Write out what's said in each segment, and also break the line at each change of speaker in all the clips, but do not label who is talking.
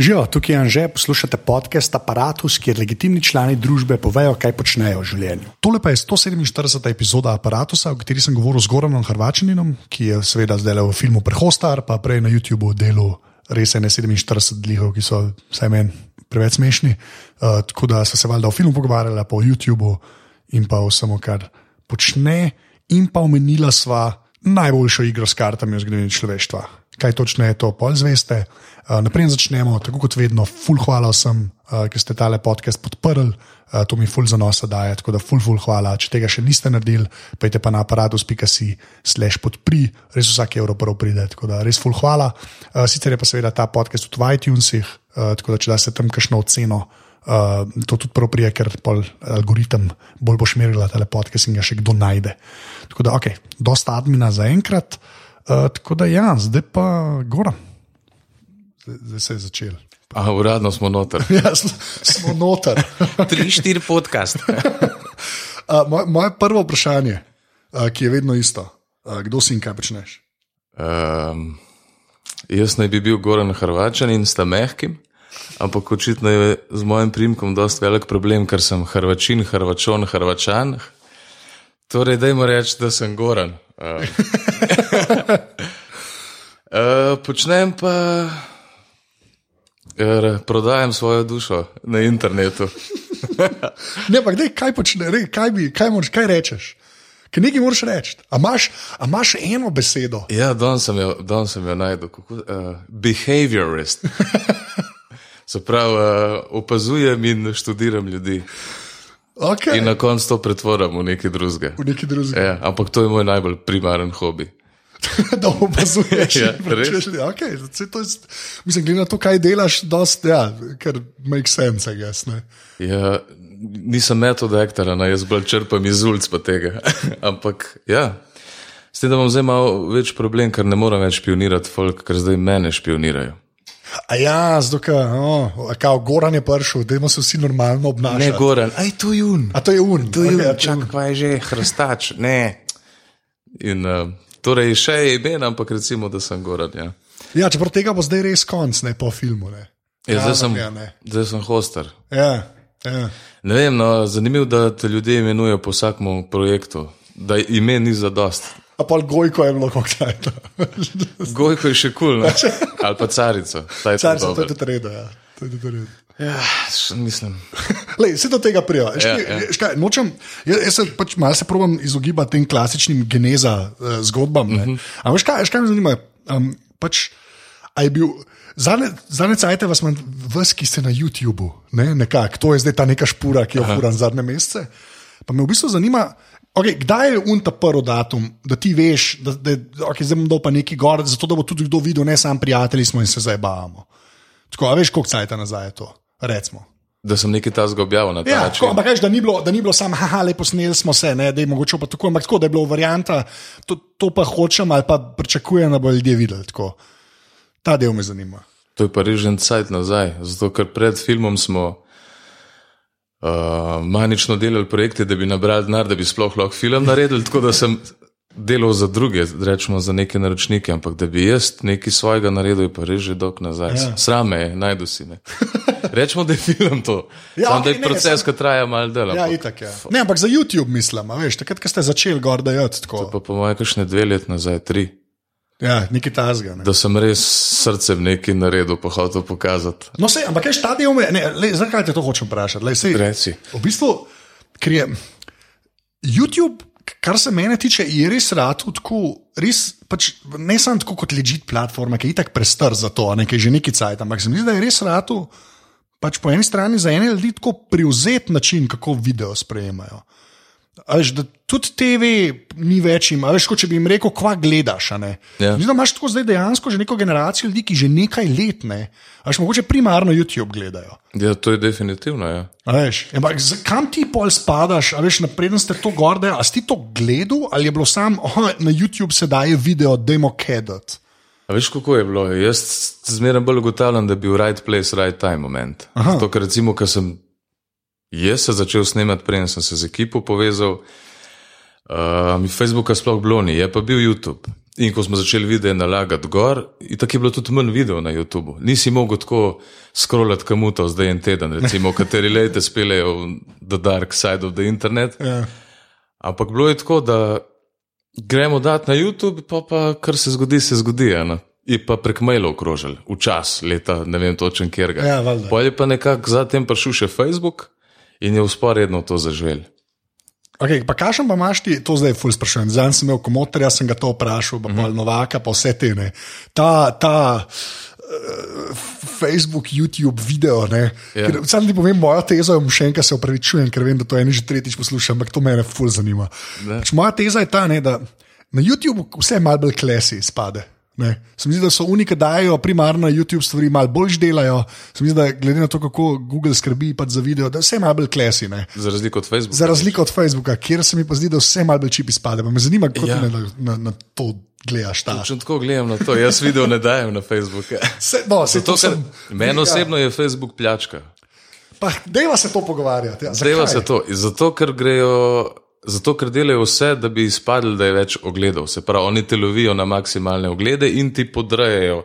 Živijo, tukaj je Anže, poslušate podcast Apparatus, kjer legitimni člani družbe povejo, kaj počnejo v življenju.
Tole pa je 147. epizoda Apparatusa, v kateri sem govoril z Goranom Hrvačaninom, ki je seveda zdaj v filmu Prehostar, pa prej na YouTubu delal res ne 47 dlihov, ki so vsaj meni preveč smešni. Uh, tako da smo se valjda o filmu pogovarjali, pa o YouTubu in pa o vsem, kar počne, in pa omenila sva najboljšo igro s kartami v zgodovini človeštva. Kaj točno je to, pol zveste. Uh, naprej začnemo, tako kot vedno, full hvala vsem, uh, ki ste tale podcast podprli, uh, to mi full zanosa daje, tako da full, full hvala. Če tega še niste naredili, pejte pa na aparatus.si slash podpri, res vsak evro prvo pride, tako da res full hvala. Uh, sicer je pa seveda ta podcast tudi v iTunesih, uh, tako da če daste tam kakšno oceno. Uh, to tudi prav prije, ker algoritem bolj bo šmerila ta podcast in ga še kdo najde. Tako da, ok, dosta admina za enkrat. Uh, tako da, ja, zdaj pa gora. Zdaj, zdaj se je začel.
A, uradno smo noter.
Ja, smo, noter.
Tri, štiri podcast.
uh, moje, moje prvo vprašanje, uh, ki je vedno isto, uh, kdo si in kaj počneš?
Um, jaz naj bi bil Goran Hrvačan in sta mehkim. Ampak očitno je z mojim primkom dosta velik problem, ker sem Hrvačin, Hrvačon, Hrvačan. Torej, dajmo reči, da sem Goran. Uh. Uh, počnem pa, ker prodajam svojo dušo na internetu.
ne, pa kdaj, kaj počneš, kaj, bi, kaj, moraš, kaj rečeš? Kaj nekaj moraš reči? A imaš, a imaš eno besedo?
Ja, danes sem jo, dan jo najdel. Uh, behaviorist. Se pravi, uh, opazujem in študiram ljudi.
Okay.
In na koncu to pretvorim v nekaj drugega.
V nekaj drugega.
Ja, ampak to je moj najbolj primaren hobi.
da opazuješ,
ja,
okay, mislim, glede na to, kaj delaš, dost, ja, ker makes sense, guess,
ja, nisem metod aktora, no, jaz bolj črpam iz ulic pa tega. ampak ja. S tem, da imam zdaj malo več problem, ker ne morem več špionirati folk, ker zdaj mene špionirajo.
A ja, zdaj, kao Goran je prišel, da se vsi normalno obnašajo.
Ne, Goran, aj to je un.
A to je un.
To je okay, un, čak, pa je že hrstač, ne. In, uh, torej, še je imen, ampak recimo, da sem Goran. Ja,
ja čeprav tega bo zdaj res konc, ne po filmu. Ne.
Ja, zdaj, sem, ja, zdaj sem hoster.
Ja, ja.
Ne vem, no, zanimivo, da te ljudje imenujejo po vsakem projektu, da ime ni za dost.
A pa Gojko je bilo kako čajno.
Gojko je še kul, cool, ali pa carico.
Carica, to je tudi redo. Ja.
Ja, mislim.
Lej, se do tega prijava. Ja, ja. Nočem, jaz, jaz se pač malo se probujem izogibati tem klasičnim geneza uh, zgodbam. Uh -huh. Ampak veš kaj, kaj me zanima? Um, pač, Zadnje cajtove vas imam, vas, ki ste na YouTubu, ne, nekako, to je zdaj ta neka špura, ki jo furam zadnje mesece. Pa me v bistvu zanima, Okay, kdaj je unta prvi datum, da ti veš, da, da okay, zdaj bom pa neki gor, zato da bo tudi kdo videl, ne samo prijatelji smo in se zdaj bavamo. Tako, a veš, koliko cajt nazaj je to, recimo.
Da sem nekaj ta zgobjal na ta
ja,
način.
Tako, ampak veš, da ni bilo, da ni bilo samo, haha, lepo sneli smo se, ne, da je mogoče pa tako, ampak tako, da je bilo varianta, to, to pa hočem ali pa pričakujem, da bo ljudje videli. Tako. Ta del me zanima.
To je pa režen cajt nazaj, zato ker pred filmom smo uh, manično delali projekte, da bi nabrali denar, da bi sploh lahko film naredili. Tako da sem delal za druge, rečemo za neke naročnike, ampak da bi jaz nekaj svojega naredil, je pa res že dolg nazaj. Ja. Srame je, najdu si me. Rečemo, da je film to. Ja, Sam, okay, da je proces, ki traja malo dela.
Ja, itak, ja. Ne, ampak za YouTube mislim, veš, takrat, ko ste začeli gor da jod.
Pa po mojem, kakšne dve let nazaj, tri.
Ja, nekaj tazga. Ne.
Da sem res srcem nekaj naredil, pa hotel pokazati.
No, se, ampak kaj štadijo me, zakaj te to hočem vprašati? Lej, sej,
Reci.
V bistvu, ker je YouTube, kar se mene tiče, je res rad tako, res, pač, ne samo tako kot ležit platforma, ki je itak prestar za to, nekaj že neki cajt, ampak se mi zdi, da je res rad, pač po eni strani za ene ljudi tako privzet način, kako video sprejemajo. Veš, tudi TV ni več, ima, veš, kot če bi jim rekel, kva gledaš. Ja. Mislim, imaš tako zdaj dejansko že neko generacijo ljudi, ki že nekaj let, ne, veš, mogoče primarno YouTube gledajo.
Ja, to je definitivno. Ja.
Veš, ampak, kam ti pol spadaš, a veš, napreden ste to gorde, a si ti to gledal ali je bilo sam, oh, na YouTube se daje video, demo kedat.
A veš, kako je bilo? Jaz zmeraj bolj ugotavljam, da je bil right place, right time moment. To, kar recimo, kar sem Jaz sem začel snemati, preden sem se z ekipo povezal. Mi Facebooka sploh bilo ni, je pa bil YouTube. In ko smo začeli videe nalagati gor, tako je bilo tudi manj video na YouTubu. Nisi mogel tako scrollati kamuta zdaj en teden, recimo, kateri lete spelejo v The Dark Side of the Internet.
Ja.
Ampak bilo je tako, da gremo dati na YouTube, pa, pa kar se zgodi, se zgodi. a ne. Je pa prek mailov krožil, včasih, leta, ne vem točen kjer ga.
Ja.
Pol je pa nekako zatem prišel še Facebook in je usporedno to zažvel.
Okay, pa kašem pa imaš ti, to zdaj ful sprašujem. Zdaj sem imel komotorja, sem ga to vprašal, pa mm -hmm. Novaka, pa vse te ne. Ta, ta uh, Facebook, YouTube video.
Ja.
Yeah. Sam ti povem, moja teza je, še enkrat se opravičujem, ker vem, da to eni že tretjič poslušam, ampak to mene ful zanima. Pač moja teza je ta, ne, da na YouTubu vse bolj klesi spade. Ne. Se mi zdi, da so oni, ki dajo primarno YouTube stvari, malo bolj delajo. Se mi zdi, da glede na to, kako Google skrbi pač za video, da vse malo bolj klesi. Ne.
Za razliko od Facebooka.
Za razliko od Facebooka, kjer se mi pa zdi, da vse malo bolj čipi spade. Pa me zanima, kako ja.
Ja.
ti na, na, na to gledaš. Ta.
Če tako gledam na to, jaz video ne dajem na Facebook.
Se, no, se
Zato,
to sem,
meni osebno je Facebook pljačka.
pa deva se to pogovarjati. Ja. Zakaj?
se to. Zato ker, grejo, zato, ker delajo vse, da bi izpadli, da je več ogledov. Se pravi, oni te lovijo na maksimalne oglede in ti podrejajo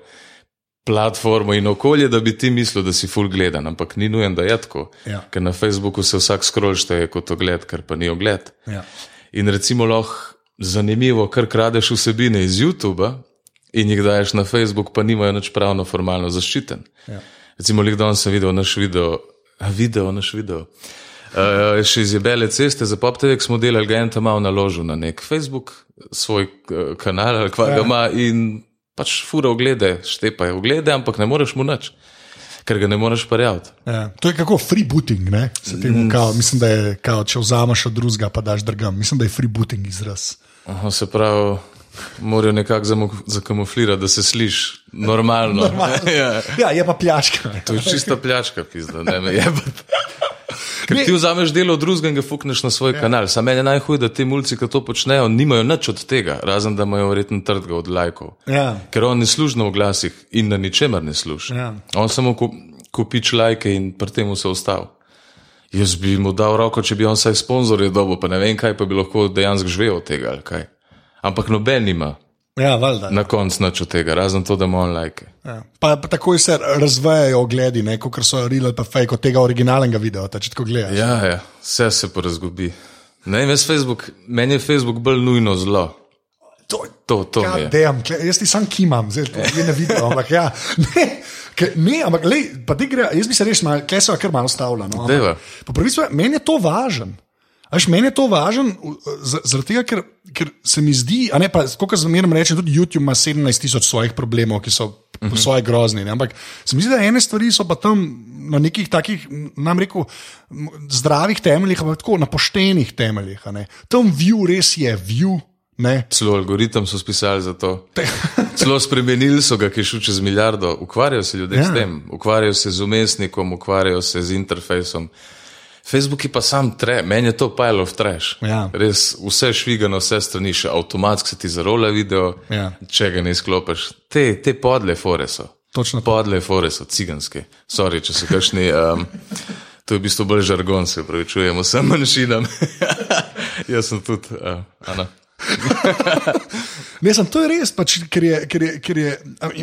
platformo in okolje, da bi ti mislil, da si full gledan. Ampak ni nujen, da je tako.
Ja.
Ker na Facebooku se vsak scroll šteje kot ogled, kar pa ni ogled.
Ja.
In recimo lahko zanimivo, kar kradeš vsebine iz YouTuba in jih daješ na Facebook, pa nimajo nič pravno formalno zaščiten.
Ja.
Recimo, lik danes sem videl naš video, video, naš video. Uh, še iz Jebele ceste za PopTV smo delali, ga je en tam malo naložil na nek Facebook, svoj uh, kanal ali kva ga ima in pač fura oglede, štepajo oglede, ampak ne moreš mu nič, ker ga ne moreš parjavati.
Ja. To je kako freebooting. ne? Se Temu, kao, mislim, da je, kao, če vzameš od drugega, pa daš drugam. Mislim, da je freebooting izraz.
Aha, se pravi, morajo nekako zakamuflirati, da se sliši normalno. ja.
Ja, je pa pljačka.
To je čista pljačka, pizda, ne me jebati. Ker ti vzameš delo od drugega in ga fukneš na svoj ja. kanal. Sam meni je najhuje, da ti mulci, ki to počnejo, nimajo nič od tega, razen da imajo verjetno trdga od lajkov.
Ja.
Ker on ne služi na oglasih in na ničemer ne služi.
Ja.
On samo ku- kupič lajke in pri tem se ostal. Jaz bi mu dal roko, če bi on vsaj sponzorje dobil, pa ne vem kaj, pa bi lahko dejansko živel od tega ali kaj. Ampak noben nima
Ja, valjda.
na koncu nič od tega, razen to, da ima on lajke.
Ja. Pa, pa takoj se razvijajo ogledi, kot so real ali pa fake od tega originalnega videa, če tako gledaš.
Ja, ja, vse se porazgubi. Ne vem, jaz Facebook, meni je Facebook bolj nujno zlo.
To,
To, to je.
Dejam, jaz ti sam kimam, zdaj to je ne vidim, ampak ja. Ne, ne ampak lej, pa ti gre, jaz bi se malo, kaj se kar malo stavlja. No, stvari, meni je to važen. Až meni je to važen, z- zaradi tega, ker, ker se mi zdi, a ne pa, kot zmerno rečem, tudi YouTube ima 17 tisoč svojih problemov, ki so uh -huh. svoje grozni. Ne? Ampak se mi zdi, da ene stvari so pa tam na nekih takih, nam rekel, m, zdravih temeljih, ampak tako na poštenih temeljih. Tam view res je view. Ne,
Celo algoritem so spisali za to. Celo spremenili so ga, ki je šel čez milijardo. Ukvarjajo se ljudje. Ja. s tem, ukvarjajo se z umestnikom, ukvarjajo se z interfejsom. Facebook je pa sam tre, meni je to pile of trash.
Ja.
Res vse švigano, vse strani, še avtomatsko se ti zarola video,
Ja.
če ga ne izklopiš. Te, te podle fore so.
Točno to.
Podle fore so ciganske. Sorry, če so kakšni. Um, to je v bistvu bolj žargon, se pravičujem vsem manjšinam. Jaz sem tudi, uh, Ana.
Sem, to je res, pač, ker je, ker je, ker je,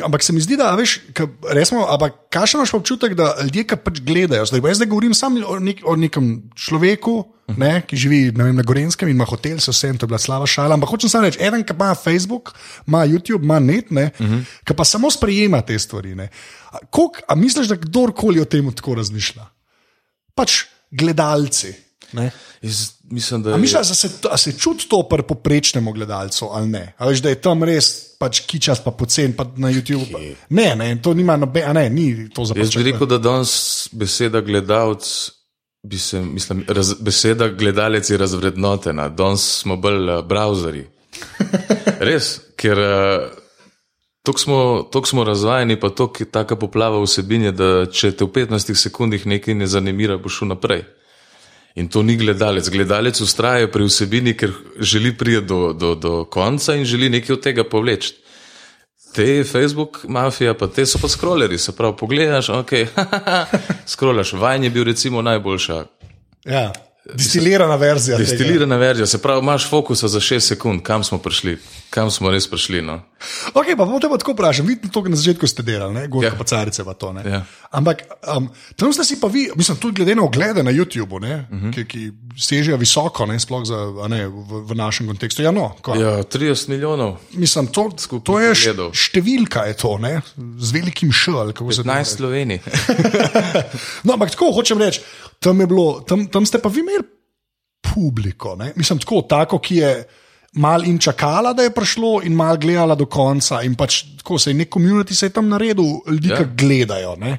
ampak se mi zdi, da veš, resmo, ampak kaj imaš občutek, da ljudje, ki pač gledajo, zdaj, jaz zdaj govorim samo o, nek, o nekem človeku, ne, ki živi vem, na Gorenskem in ima hotel, se vse, to je bila slava šala. Ampak hočem samo reči, eden, ki ima Facebook, ima YouTube, ima net, ne, uh -huh. ki pa samo sprejema te stvari. ne. Kolik, a misliš, da kdorkoli o tem tako razmišlja? Pač gledalci. Ne?
Jaz mislim, da je.
misliš, da se, a se čuti to pri poprečnemu gledalcu ali ne? A veš, da je tam res pač kičas, pa pocen, pa na YouTube. Pa. Ne, ne, to nima nobe, a ne, ni to za
Jaz bi rekel, da danes beseda gledalec, bi se, mislim, raz, beseda gledalec je razvrednotena, danes smo bolj uh, browserji. Res, ker uh, tako smo, tok smo razvajeni, pa to je taka poplava vsebine, da če te v 15 sekundah nekaj ne zanimira, boš šel naprej. In to ni gledalec. Gledalec ustraja pri vsebini, ker želi priti do, do, do konca in želi nekaj od tega povleči. Te Facebook mafija, pa te so pa scrolleri, se pravi, pogledaš, ok, scrollaš. Vajen je bil recimo najboljša
Ja, Distilirana verzija. tega.
Destilirana verzija, se pravi, imaš fokusa za 6 sekund, kam smo prišli, kam smo res prišli. No?
Ok, pa bom te pa tako vprašal. Vidite, to na začetku ste delali, ne? Gorka
Ja.
pa carice pa to. ne.
Ja.
Ampak um, tam ste si pa vi, mislim, tudi glede na oglede na YouTubu, ne, uh
Mhm.
-huh. ki, ki sežejo visoko, ne, sploh za, ne, v, v našem kontekstu. Ja, no, ko, ja.
Ja, 30 milijonov,
Mislim, to,
Skupnih
to je š,
ogledov.
številka, je to, ne, z velikim š. ali kako se to
15 Slovenij.
No, ampak tako hočem reči, tam, je bilo, tam, tam ste pa vi imeli publiko. Ne? Mislim, tako, tako, ki je mal in čakala, da je prišlo, in mal gledala do konca. In pač tako se je nek komunity se je tam naredil, ljudi, ja.
Ja.
ki gledajo. Ne?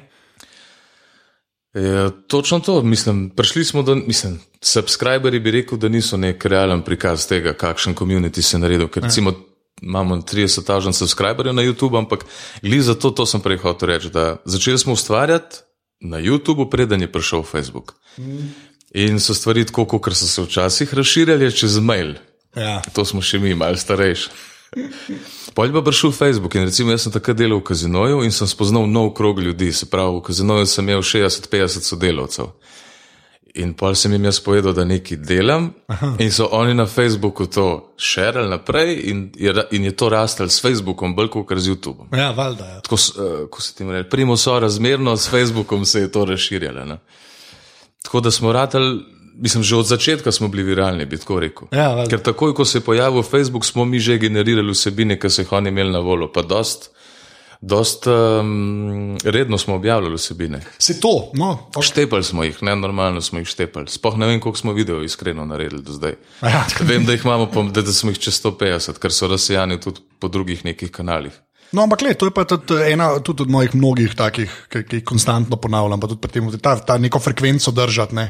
Ja, točno to, mislim, prišli smo do, mislim, subscriberi bi rekel, da niso nek realen prikaz tega, kakšen community se je naredil. Ker recimo imamo 30 tažen subscriberjev na YouTube, ampak gli za to, to sem prej hotel reči, da začeli smo ustvarjati na YouTube, preden je prišel Facebook. In so stvari tako, kot so se včasih razširjali čez mail.
Ja.
To smo še mi, malo starejši. Polj pa prišel Facebook in recimo jaz sem takrat delal v kazinoju in sem spoznal nov krog ljudi. Se pravi, v kazinoju sem imel 60-50 sodelavcev. In pol sem jim jaz povedal, da nekaj delam, Aha. in so oni na Facebooku to širili naprej, in je, in je to rastel s Facebookom, bolj kot z YouTubeom.
Ja, valjda. Ja.
Tako, s- eh, ko se ti reče, primo so razmerno, s Facebookom se je to razširjalo. Ne? Tako da smo ratali, mislim, že od začetka smo bili viralni, bi tako rekel.
Ja, valjda.
Ker takoj, ko se je pojavil Facebook, smo mi že generirali vsebine, ki so jih oni imeli na voljo. Pa dost, dost um, redno smo objavljali vsebine.
Se to, no, ok.
Štepali smo jih, ne normalno smo jih štepali. Spoh ne vem, koliko smo video iskreno naredili do zdaj.
Ja,
Vem, da jih imamo, pa, da, da smo jih čez 150, ker so razsejani tudi po drugih nekih kanalih.
No, ampak le, to je pa tudi ena tudi od mojih mnogih takih, ki, ki jih konstantno ponavljam, pa tudi pri tem, da ta, ta neko frekvenco držati. Ne.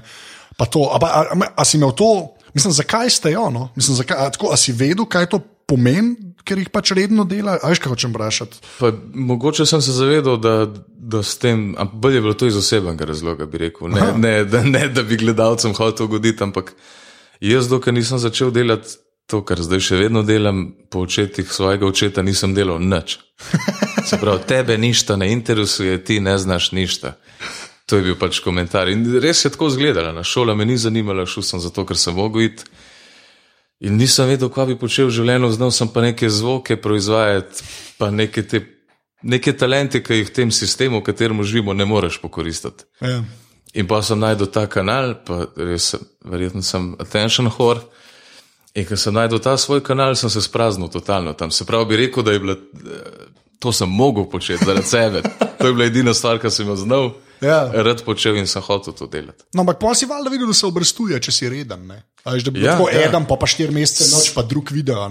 Pa to, a, a, a, a si imel to, mislim, zakaj ste jo? No? Mislim, zakaj, a, tako, a si vedel, kaj to pomeni, ker jih pač redno dela? A veš, kaj hočem vprašati?
Pa, mogoče sem se zavedal, da, da s tem, ampak bolje je bilo to iz osebnega razloga, bi rekel. Ne, ne, da, ne da bi gledalcem hotel ugoditi, ampak jaz, dokler nisem začel delati to, kar zdaj še vedno delam, po očetih svojega očeta nisem delal nič. Se pravi, tebe ništa ne interesuje, ti ne znaš ništa. To je bil pač komentar. In res je tako izgledala. Na šola me ni zanimala, šel sem zato, ker sem mogel iti. In nisem vedel, kaj bi počel v življenju, znal sem pa neke zvoke proizvajati, pa neke, te, neke talente, ki jih v tem sistemu, v katerem živimo, ne moreš pokoristiti.
Ja.
In pa sem najdel ta kanal, pa res, verjetno sem attention whore. In ko sem najdel ta svoj kanal, sem se spraznil totalno tam. Se pravi, bi rekel, da je bila, eh, to sem mogel početi zaradi sebe. To je bila edina stvar, ki sem jo znal.
Ja.
Rad počel in sem hotel to delati.
No, ampak pa si valjda videl, da se obrestuje, če si reden. Ne? A veš, da bi
Ja,
tako
ja.
eden, pa pa štiri mesece noč, pa drug video.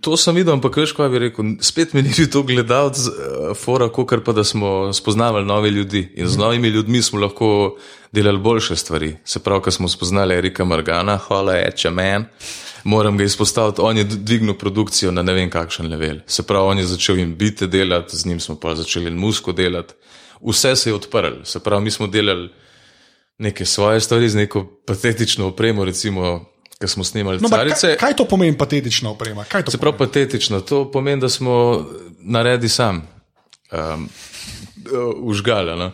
To sem videl, ampak veš, kaj bi rekel. Spet mi ni bil to gledalec, uh, fora, kot pa da smo spoznavali nove ljudi. In z novimi ljudmi smo lahko delali boljše stvari. Se pravi, ko smo spoznali Erika Morgana, hvala, eče men. Moram ga izpostaviti, on je dvignil produkcijo na ne vem kakšen level. Se pravi, on je začel in bite delati, z njim smo pa začeli in musko delati. Vse se je odprlo. Se pravi, mi smo delali neke svoje stvari z neko patetično opremo, recimo, ko smo snimali
No,
carice.
kaj, kaj to pomeni patetična oprema? Kaj to
Se pravi, patetično. To pomeni, da smo naredili sam, um, užgala. No?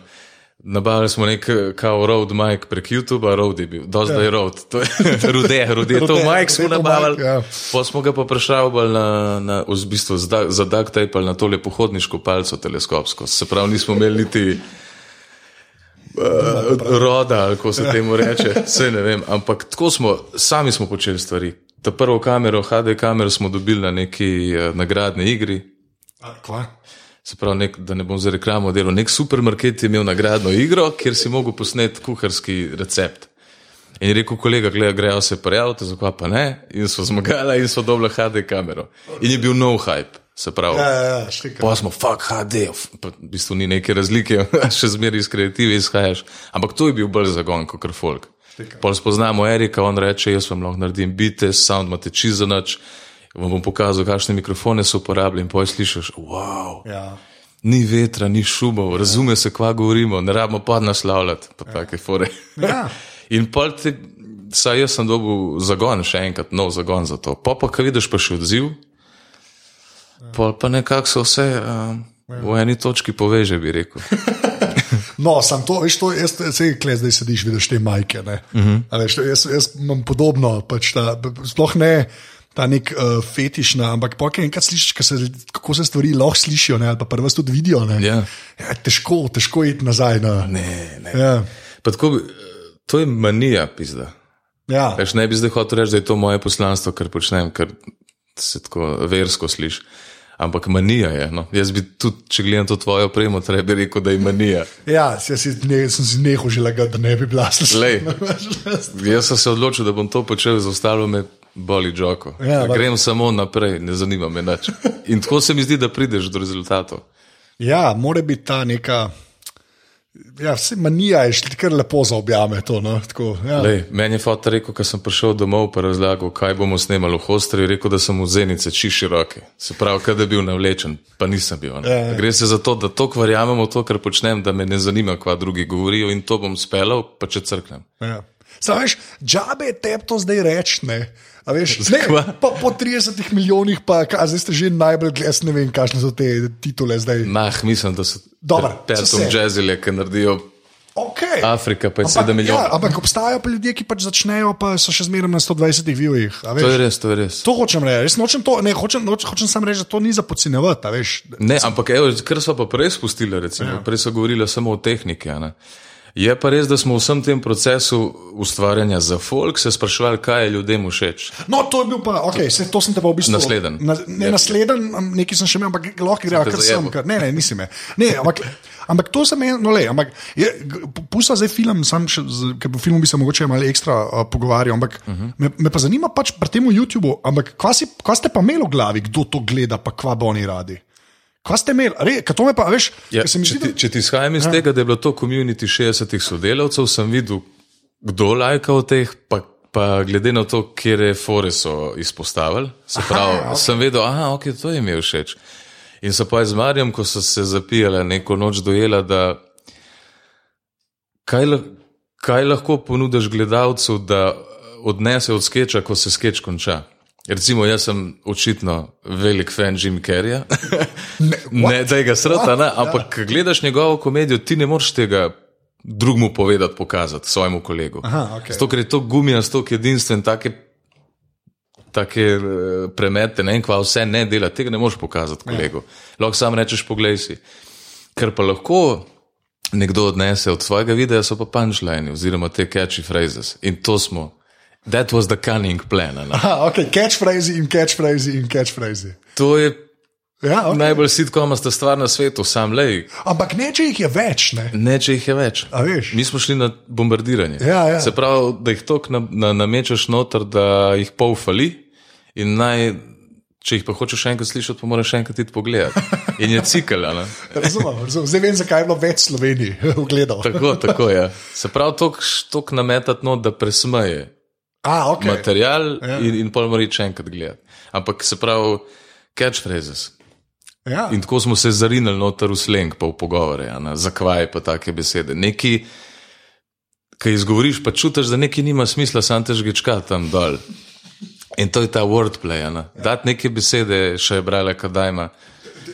Nabavili smo nek eh, kao road mic prek YouTube, road je bil, do zdaj je road, to je rude, rude, to
Rude,
mic smo
to
nabavili.
ja.
Pa smo ga pa prešavali na, na, v bistvu za, duct tape ali na tole pohodniško palco teleskopsko. Se pravi, nismo imeli niti uh, roda, kako se temu reče, vse ne vem. Ampak tako smo, sami smo počeli stvari. Ta prvo kamero, HD kamero smo dobili na neki uh, nagradni igri.
Kva?
Se pravi, nek, da ne bom za reklamo delal. Nek supermarket je imel nagradno igro, kjer si mogel posneti kuharski recept. In je rekel, kolega, gledaj, grejo se prijaviti, zakaj pa ne. In so zmagali in so dobili HD kamero. In je bil nov hype, se pravi.
Ja, ja, ja, štika.
Pa smo, fuck HD, v bistvu ni neke razlike, še zmeraj iz kreative izhajaš. Ampak to je bil bolj zagon kot folk. Pol spoznamo Erika, on reče, jaz vam lahko naredim bite, sound imate čisto noč, vam bom pokazal, kakšne mikrofone so uporabljali in poj slišiš, wow.
Ja.
Ni vetra, ni šumov, razume se, kva govorimo, ne rabimo pa naslavljati, pa take fore.
Ja.
In pol ti, saj jaz sem dobil zagon, še enkrat nov zagon za to. Pa pa, ko vidiš pa še odziv, pol pa nekako se vse um, v eni točki poveže, bi rekel.
No, sam to, veš, to jaz se kle zdaj sediš, vidiš te majke. Uh
Mhm.
-huh. veš, jaz, jaz imam podobno, pač ta, sploh ne. Ta nek uh, fetišna, ampak pokaj enkrat slišiš, se, kako se stvari lahko slišijo, ne, ali pa prvo tudi vidijo. Ne,
Ja.
Ja, težko, težko iti nazaj. Na,
Ne, ne.
ja,
Pa Tako, bi- to je manija, pizda.
ja.
Veš, ne bi zdaj hotel reči, da je to moje poslanstvo, kar počnem, ker se tako versko sliši. Ampak manija je. No. Jaz bi tudi, če gledam to tvojo opremo, treba rekel, da je manija.
ja jaz si, ne, sem si nehal že lagati, da ne bi bila
Glej. Jaz sem se odločil, da bom to počel, za ostalo me boli žoko.
Ja, ampak-
Grem samo naprej, ne zanima me več. In tako se mi zdi, da prideš do rezultatov.
Ja, mora biti ta neka. Ja, vse manija je šli kar lepo za objame. To, no? Tako, ja.
Lej, meni je foto rekel, ko sem prišel domov, pa razlagal, kaj bomo snemali v hostri, rekel, da sem v zenice či široke. Se pravi, kaj da bi bil navlečen, pa nisem bil.
ja.
Gre se za to, da to verjamem v to, kar počnem, da me ne zanima, kva drugi govorijo in to bom speljal, pa če crknem.
Ja. Sam veš, džabe tebi to zdaj reči. A Veš, ne, pa po 30 milijonih, pa ka, zdaj ste že najbolj gledali, ne vem, kakšne so te titule zdaj.
Nah, mislim, da so
so
petom
se.
jazzile, ki naredijo
Okay.
Afrika, pa je
Ampak,
7 milijonov.
Ja, ampak obstajajo pa ljudje, ki pač začnejo, pa so še zmeraj na 120 vijih.
To je res, to je res.
To hočem reči, res nočem to, ne, hočem, noč, hočem samo reči, da to ni za podcenjevati. veš.
Ne, ampak evo, kar so pa prej spustili, recimo, ja. prej so govorili samo o tehniki. ne. Je pa res, da smo v vsem tem procesu ustvarjanja za folk se sprašvali, kaj je ljudem všeč.
No, to je bil pa, okay, se, to sem te pa v bistvu.
Naslednji.
Na, ne,
Ja.
naslednji, am, nekaj sem še imel, ampak lahko gre,
te
kar sem. Kar, ne, ne, nisi me. Ne, ampak, ampak to sem jaz, no le, ampak pusta zdaj film, sam še, ker po filmu bi se mogoče malo ekstra uh, pogovarjal, ampak uh -huh. me, me pa zanima pač pri tem YouTubu, ampak kva, si, kva ste pa imeli v glavi, kdo to gleda, pa kva bo oni radi. Kva ste imeli, re, to me pa, veš,
Ja,
se
če,
zdi,
ti,
da-
če ti izhajam iz ja. tega, da je bilo to komunity 60 sodelavcev, sem videl, kdo lajka od teh, pa, pa glede na to, kje fore so izpostavili. Se pravi,
okej.
okay. sem vedel, da okay, to jim je všeč. In so pa z Marjem, ko so se zapijali neko noč dojela, da kaj, kaj lahko ponudiš gledalcu, da odnese od skeča, ko se skeč konča. Recimo, jaz sem očitno velik fan Jim Carreya.
Ne,
ne, da je ga srata, ne, ampak ko gledaš njegovo komedijo, ti ne moreš tega drugmu povedati, pokazati svojemu kolegu.
Aha, okej.
Zato, ker je to gumijast, tako edinstven, take, take eh, premete, ne vem, kva vse ne dela, tega ne moreš pokazati kolegu. Lahko sam rečeš, poglej si. Ker pa lahko nekdo odnese od svojega videa, so pa punčline oziroma te catchy phrases. In to smo. That was the cunning plan. ne.
Aha, okay, catchphrase in catchphrase in catchphrase.
To je
Ja, okay.
najbolj sitkomasta stvar na svetu, sam lej.
Ampak ne, če jih je več, ne.
Ne, če jih je več. Mi smo šli na bombardiranje.
Ja, ja.
Se pravi, da jih tok na, na, namečeš noter, da jih pol fali, in naj, če jih pa hočeš še enkrat slišati, pa moraš še enkrat iti pogledati. In je cikl. a ne.
Razumem, razumem. Zdaj vem, zakaj je bilo več Sloveniji ogledal.
Tako, tako je. Se pravi, tok, tok nametati not, da presmeje
A, okay.
material
Ja.
in, in pol mora še enkrat gledati. Ampak se pravi, catchphrases.
Ja.
In tako smo se zarinili noter v sleng, pa v pogovore, a ne, zakvaj pa take besede. Neki, ki izgovoriš, pa čutiš, da nekaj nima smisla, sam te žgečka tam dol. In to je ta wordplay. Ja. Dati neke besede, še je brala, kadaj ima.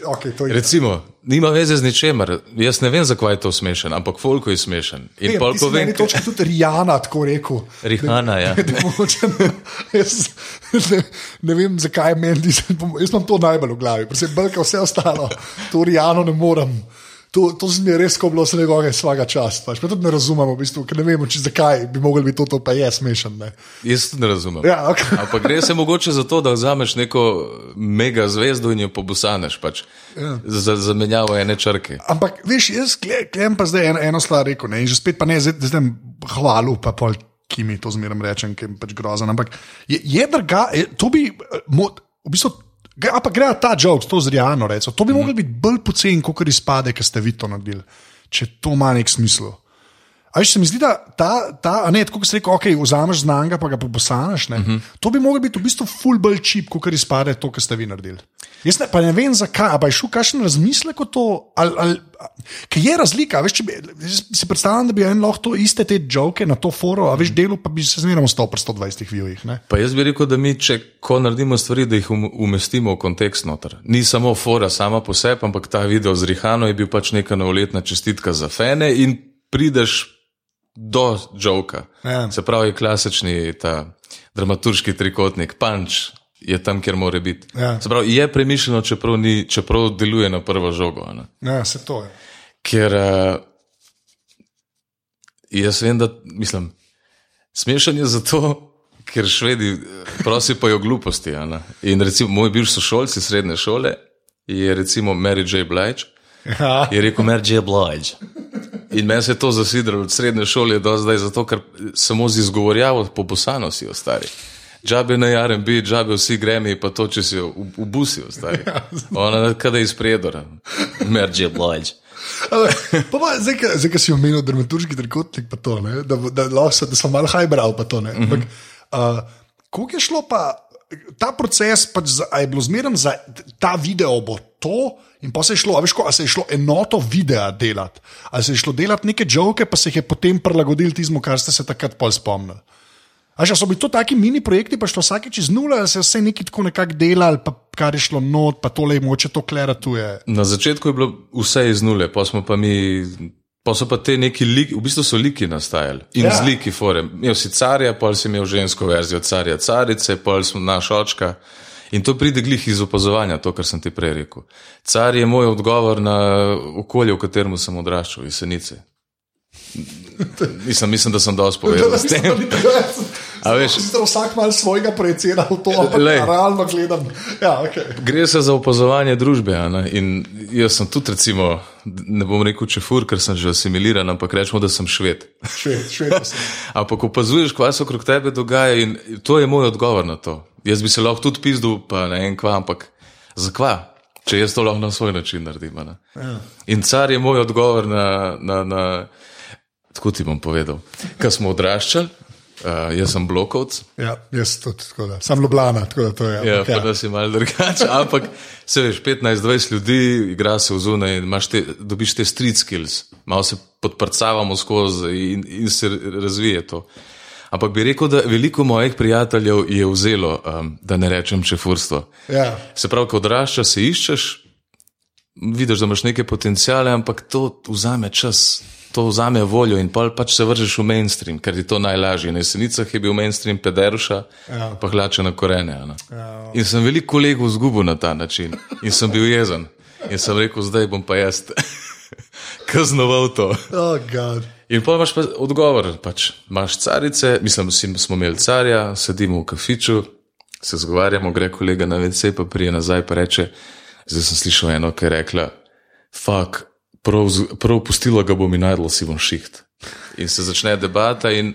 Okay, to je
Recimo, nima veze z ničemer. Jaz ne vem, zakaj je to smešen, ampak folko je smešen. In
Vem,
pol,
ti si
ko
na
vem,
eni točki tudi Rijana tako rekel.
Rihana, ja.
Da mogoče, jaz ne, ne vem, zakaj je meni, jaz imam to najbolj v glavi, predvsem brka vse ostalo, to Rijano ne morem. To, to se mi je res ko bilo vse njegove svaga čast. Pač. Pa tudi ne razumemo, v bistvu, ker ne vemo, če, zakaj bi mogli biti to, to pa je smešen. Ne.
Jaz tudi ne razumem.
Ja, okay.
Ampak gre se mogoče za to, da vzameš neko mega zvezdo in jo pobusaneš, pač, ja. za zamenjavo ene črke.
Ampak, veš, jaz gledam pa zdaj eno, eno stvar rekel, ne, in že spet pa ne, zdaj, zdaj hvalu, pa pol, ki mi to zmeraj rečem, ki je pač grozen. Ampak je, je drga, je, to bi, eh, mo, v bistvu, a pa gre ta jok, to z Rijano, recimo, to bi mm. mogli biti bolj poceni, kot izpade, ki ste vi to naredili, če to ima nek smisel. A veš, se mi zdi, da ta, ta a ne, tako kot si rekel, ok, vzameš znanga, pa ga pobosaneš. Uh -huh. To bi moglo biti v bistvu full bolj čip, kot izpade to, kar ste vi naredili. Jaz ne, ne vem, zakaj, ampak je šel kakšen razmislek o to, ali, ali, ker je razlika. Veš, bi, si predstavljam, da bi en lahko iste te joke na to foro, a veš, delo pa bi se zmeraj ostal pri 120 vijih.
Pa jaz bi rekel, da mi, če ko naredimo stvari, da jih um, umestimo v kontekst noter. Ni samo fora sama po sebi, ampak ta video z Rihano je bil pač neka novoletna čestitka za fene in prideš do joka. Ja. Se pravi, klasični ta dramaturški trikotnik, punč je tam, kjer mora biti. Ja. Se pravi, je premišljeno, čeprav, ni, čeprav deluje na prvo žogo.
Ja, se to je.
Ker uh, jaz vem, da mislim, smešen je zato. Ker švedi eh, prosijo gluposti. In recimo moj bivši sošolci srednje šole je recimo Mary J. Blige. Ja. Je rekel Mary J. Blige. In meni se je to zasidrilo od srednje šole do zdaj, zato ker samo z izgovorjavo po bosano si ostari. Džabe na RB, džabe vsi gremi, pa to, če si v, v busi ostari. Ona kada iz predora, merge bliž.
zdaj, ki si omenil dramaturški trikotnik, pa to, ne, da, da, da, da sem malo hajbral, pa to ne. Uh -huh. uh, Kako je šlo pa ta proces, pač za, je bilo zmeren za ta video, bo to? In pa se je šlo, veš, ko, se je šlo enoto videa delati, ali se je šlo delati neke žoke, pa se jih je potem prilagodili tistemu, kar ste se takrat pol spomnili. A že so bili to taki mini projekti, pa šlo vsake čez nula, ali se je vse nekaj tako nekako delalo, pa kar je šlo not, pa tole je moče to kleratuje.
Na začetku je bilo vse iz nule, pa smo pa mi. Pa so pa te neki liki, v bistvu so liki nastajali in ja. zliki forem. Imel si carja, pol si imel žensko verzijo carja, carice, pol smo naš očka. In to pride glih iz opazovanja, to, kar sem ti prej rekel. Car je moj odgovor na okolje, v katerem sem odraščal, jesenice. Mislim, mislim, da sem dosti povedal.
Vsak ima svojega projicira v to, ampak Lej, realno gledam. Ja, okay.
Gre se za opazovanje družbe. In jaz sem tudi, recimo, ne bom rekel čefur, ker sem že asimiliran, ampak rečemo, da sem šved.
šved, šved
ampak opazuješ, kaj se okrog tebe dogaja in to je moj odgovor na to. Jaz bi se lahko tudi pizdil, pa ne en kva, ampak zakva? Če jaz to lahko na svoj način naredim. Ja. In car je moj odgovor na, na, na tako ti bom povedal. Ko smo odraščali, uh, jaz sem blokovc.
Ja, jaz tudi, tako da sem Ljubljana, tako da to je.
Ja, pa ja. da si mal drugače. Ampak se veš, 15-20 ljudi igra se v zunaj in te, dobiš te street skills, malo se podprcavamo skozi in, in se razvije to. Ampak bi rekel, da veliko mojih prijateljev je vzelo, um, da ne rečem čefurstvo.
Ja.
Se pravi, ko odraščaš, se iščeš, vidiš, da imaš neke potencijale, ampak to vzame čas, to vzame voljo in pač se vržeš v mainstream, ker ti to najlažje. Na jesenicah je bil mainstream pederuša, ja. pa hlače na korene. Ja. In sem veliko kolegov zgubil na ta način in sem bil jezen. In sem rekel, zdaj bom pa jaz kaznoval to.
Oh,
In pa imaš pa odgovor, pač imaš carice, mislim, da smo imeli carja, sedimo v kafiču, se zgovarjamo, gre kolega na VC, pa prije nazaj pa reče, zdaj sem slišal eno, ki je rekla, fuk, prav, prav pustila ga bom in najdla si bom šiht. In se začne debata in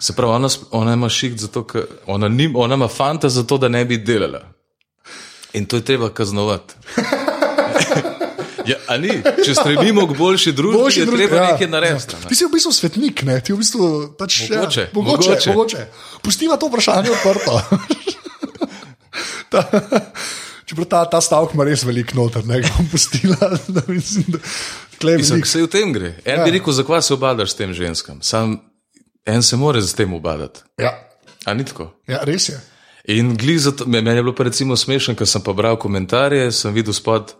se pravi, ona, ona ima šiht zato, ker ona, ona ima fanta zato, da ne bi delala. In to je treba kaznovati. Ja, ni, če stremimo k boljši družbi, boljši je družbi, treba ja, nekaj narediti.
Ja. Ti si v bistvu svetnik, ne? ti v bistvu pač mogoče. Ja, mogoče, mogoče. mogoče. Pustiva to vprašanje odprto. Čeprav ta, ta stavek ima res velik noter, ne bom pustila. Da mislim, da,
mislim, se v tem gre. En ja. bi rekel, zakaj se obadaš s tem ženskam. Sam en se more z tem obadati.
Ja.
A ni tako?
Ja, res je.
In glizati, meni je bilo pa recimo smešen, ker sem pa bral komentarje, sem videl spod.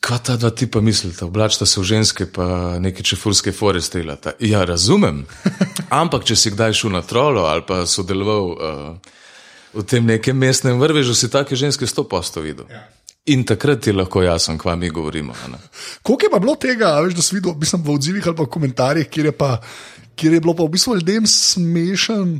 Kaj ta dva tipa mislite, oblačite se v ženske, pa neke čefurske fore streljate? Ja, razumem. Ampak, če si kdaj šel na trolo ali pa sodeloval uh, v tem nekem mestnem vrvežu, si take ženske sto posto videl. Ja. In takrat je lahko jasno, kva mi govorimo.
Koliko je pa bilo tega, veš, da si videl, mislim, v odzivih ali pa v komentarjih, kjer je, pa, kjer je bilo pa v bistvu ljudem smešen.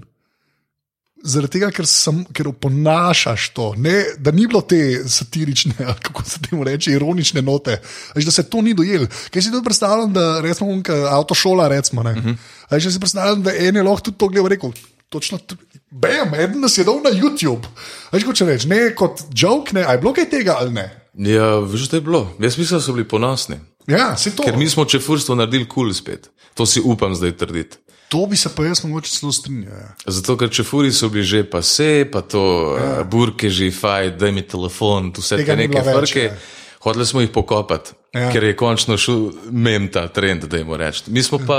Zaradi tega, ker, sem, ker oponašaš to, ne, da ni bilo te satirične, kako se temu reče, ironične note, až, da se to ni dojel. Kaj si ti predstavljam, da recimo avtošola, recimo, ne. Uh -huh. Až, si predstavljam, da en je lahko tudi to gledal, rekel, točno, bam, en nas je dal na YouTube. Až, ko če reč, ne kot joke, ne, aj bilo kaj tega ali ne.
Ja, veš, da je bilo. Jaz mislim, da so bili ponosni.
Ja, se to.
Ker mi smo čefurstvo naredili kul cool spet. To si upam zdaj trditi.
To bi se pa jaz mogoče celo strinjal. Ja.
Zato, ker čefuri so bili že pa se, pa to ja. uh, burke že faj, da mi telefon, vse
Tega
te neke frke.
ja.
Hodili smo jih pokopati,
Ja.
ja. ker je končno šel mem ta trend, da jim rečem. Mi smo pa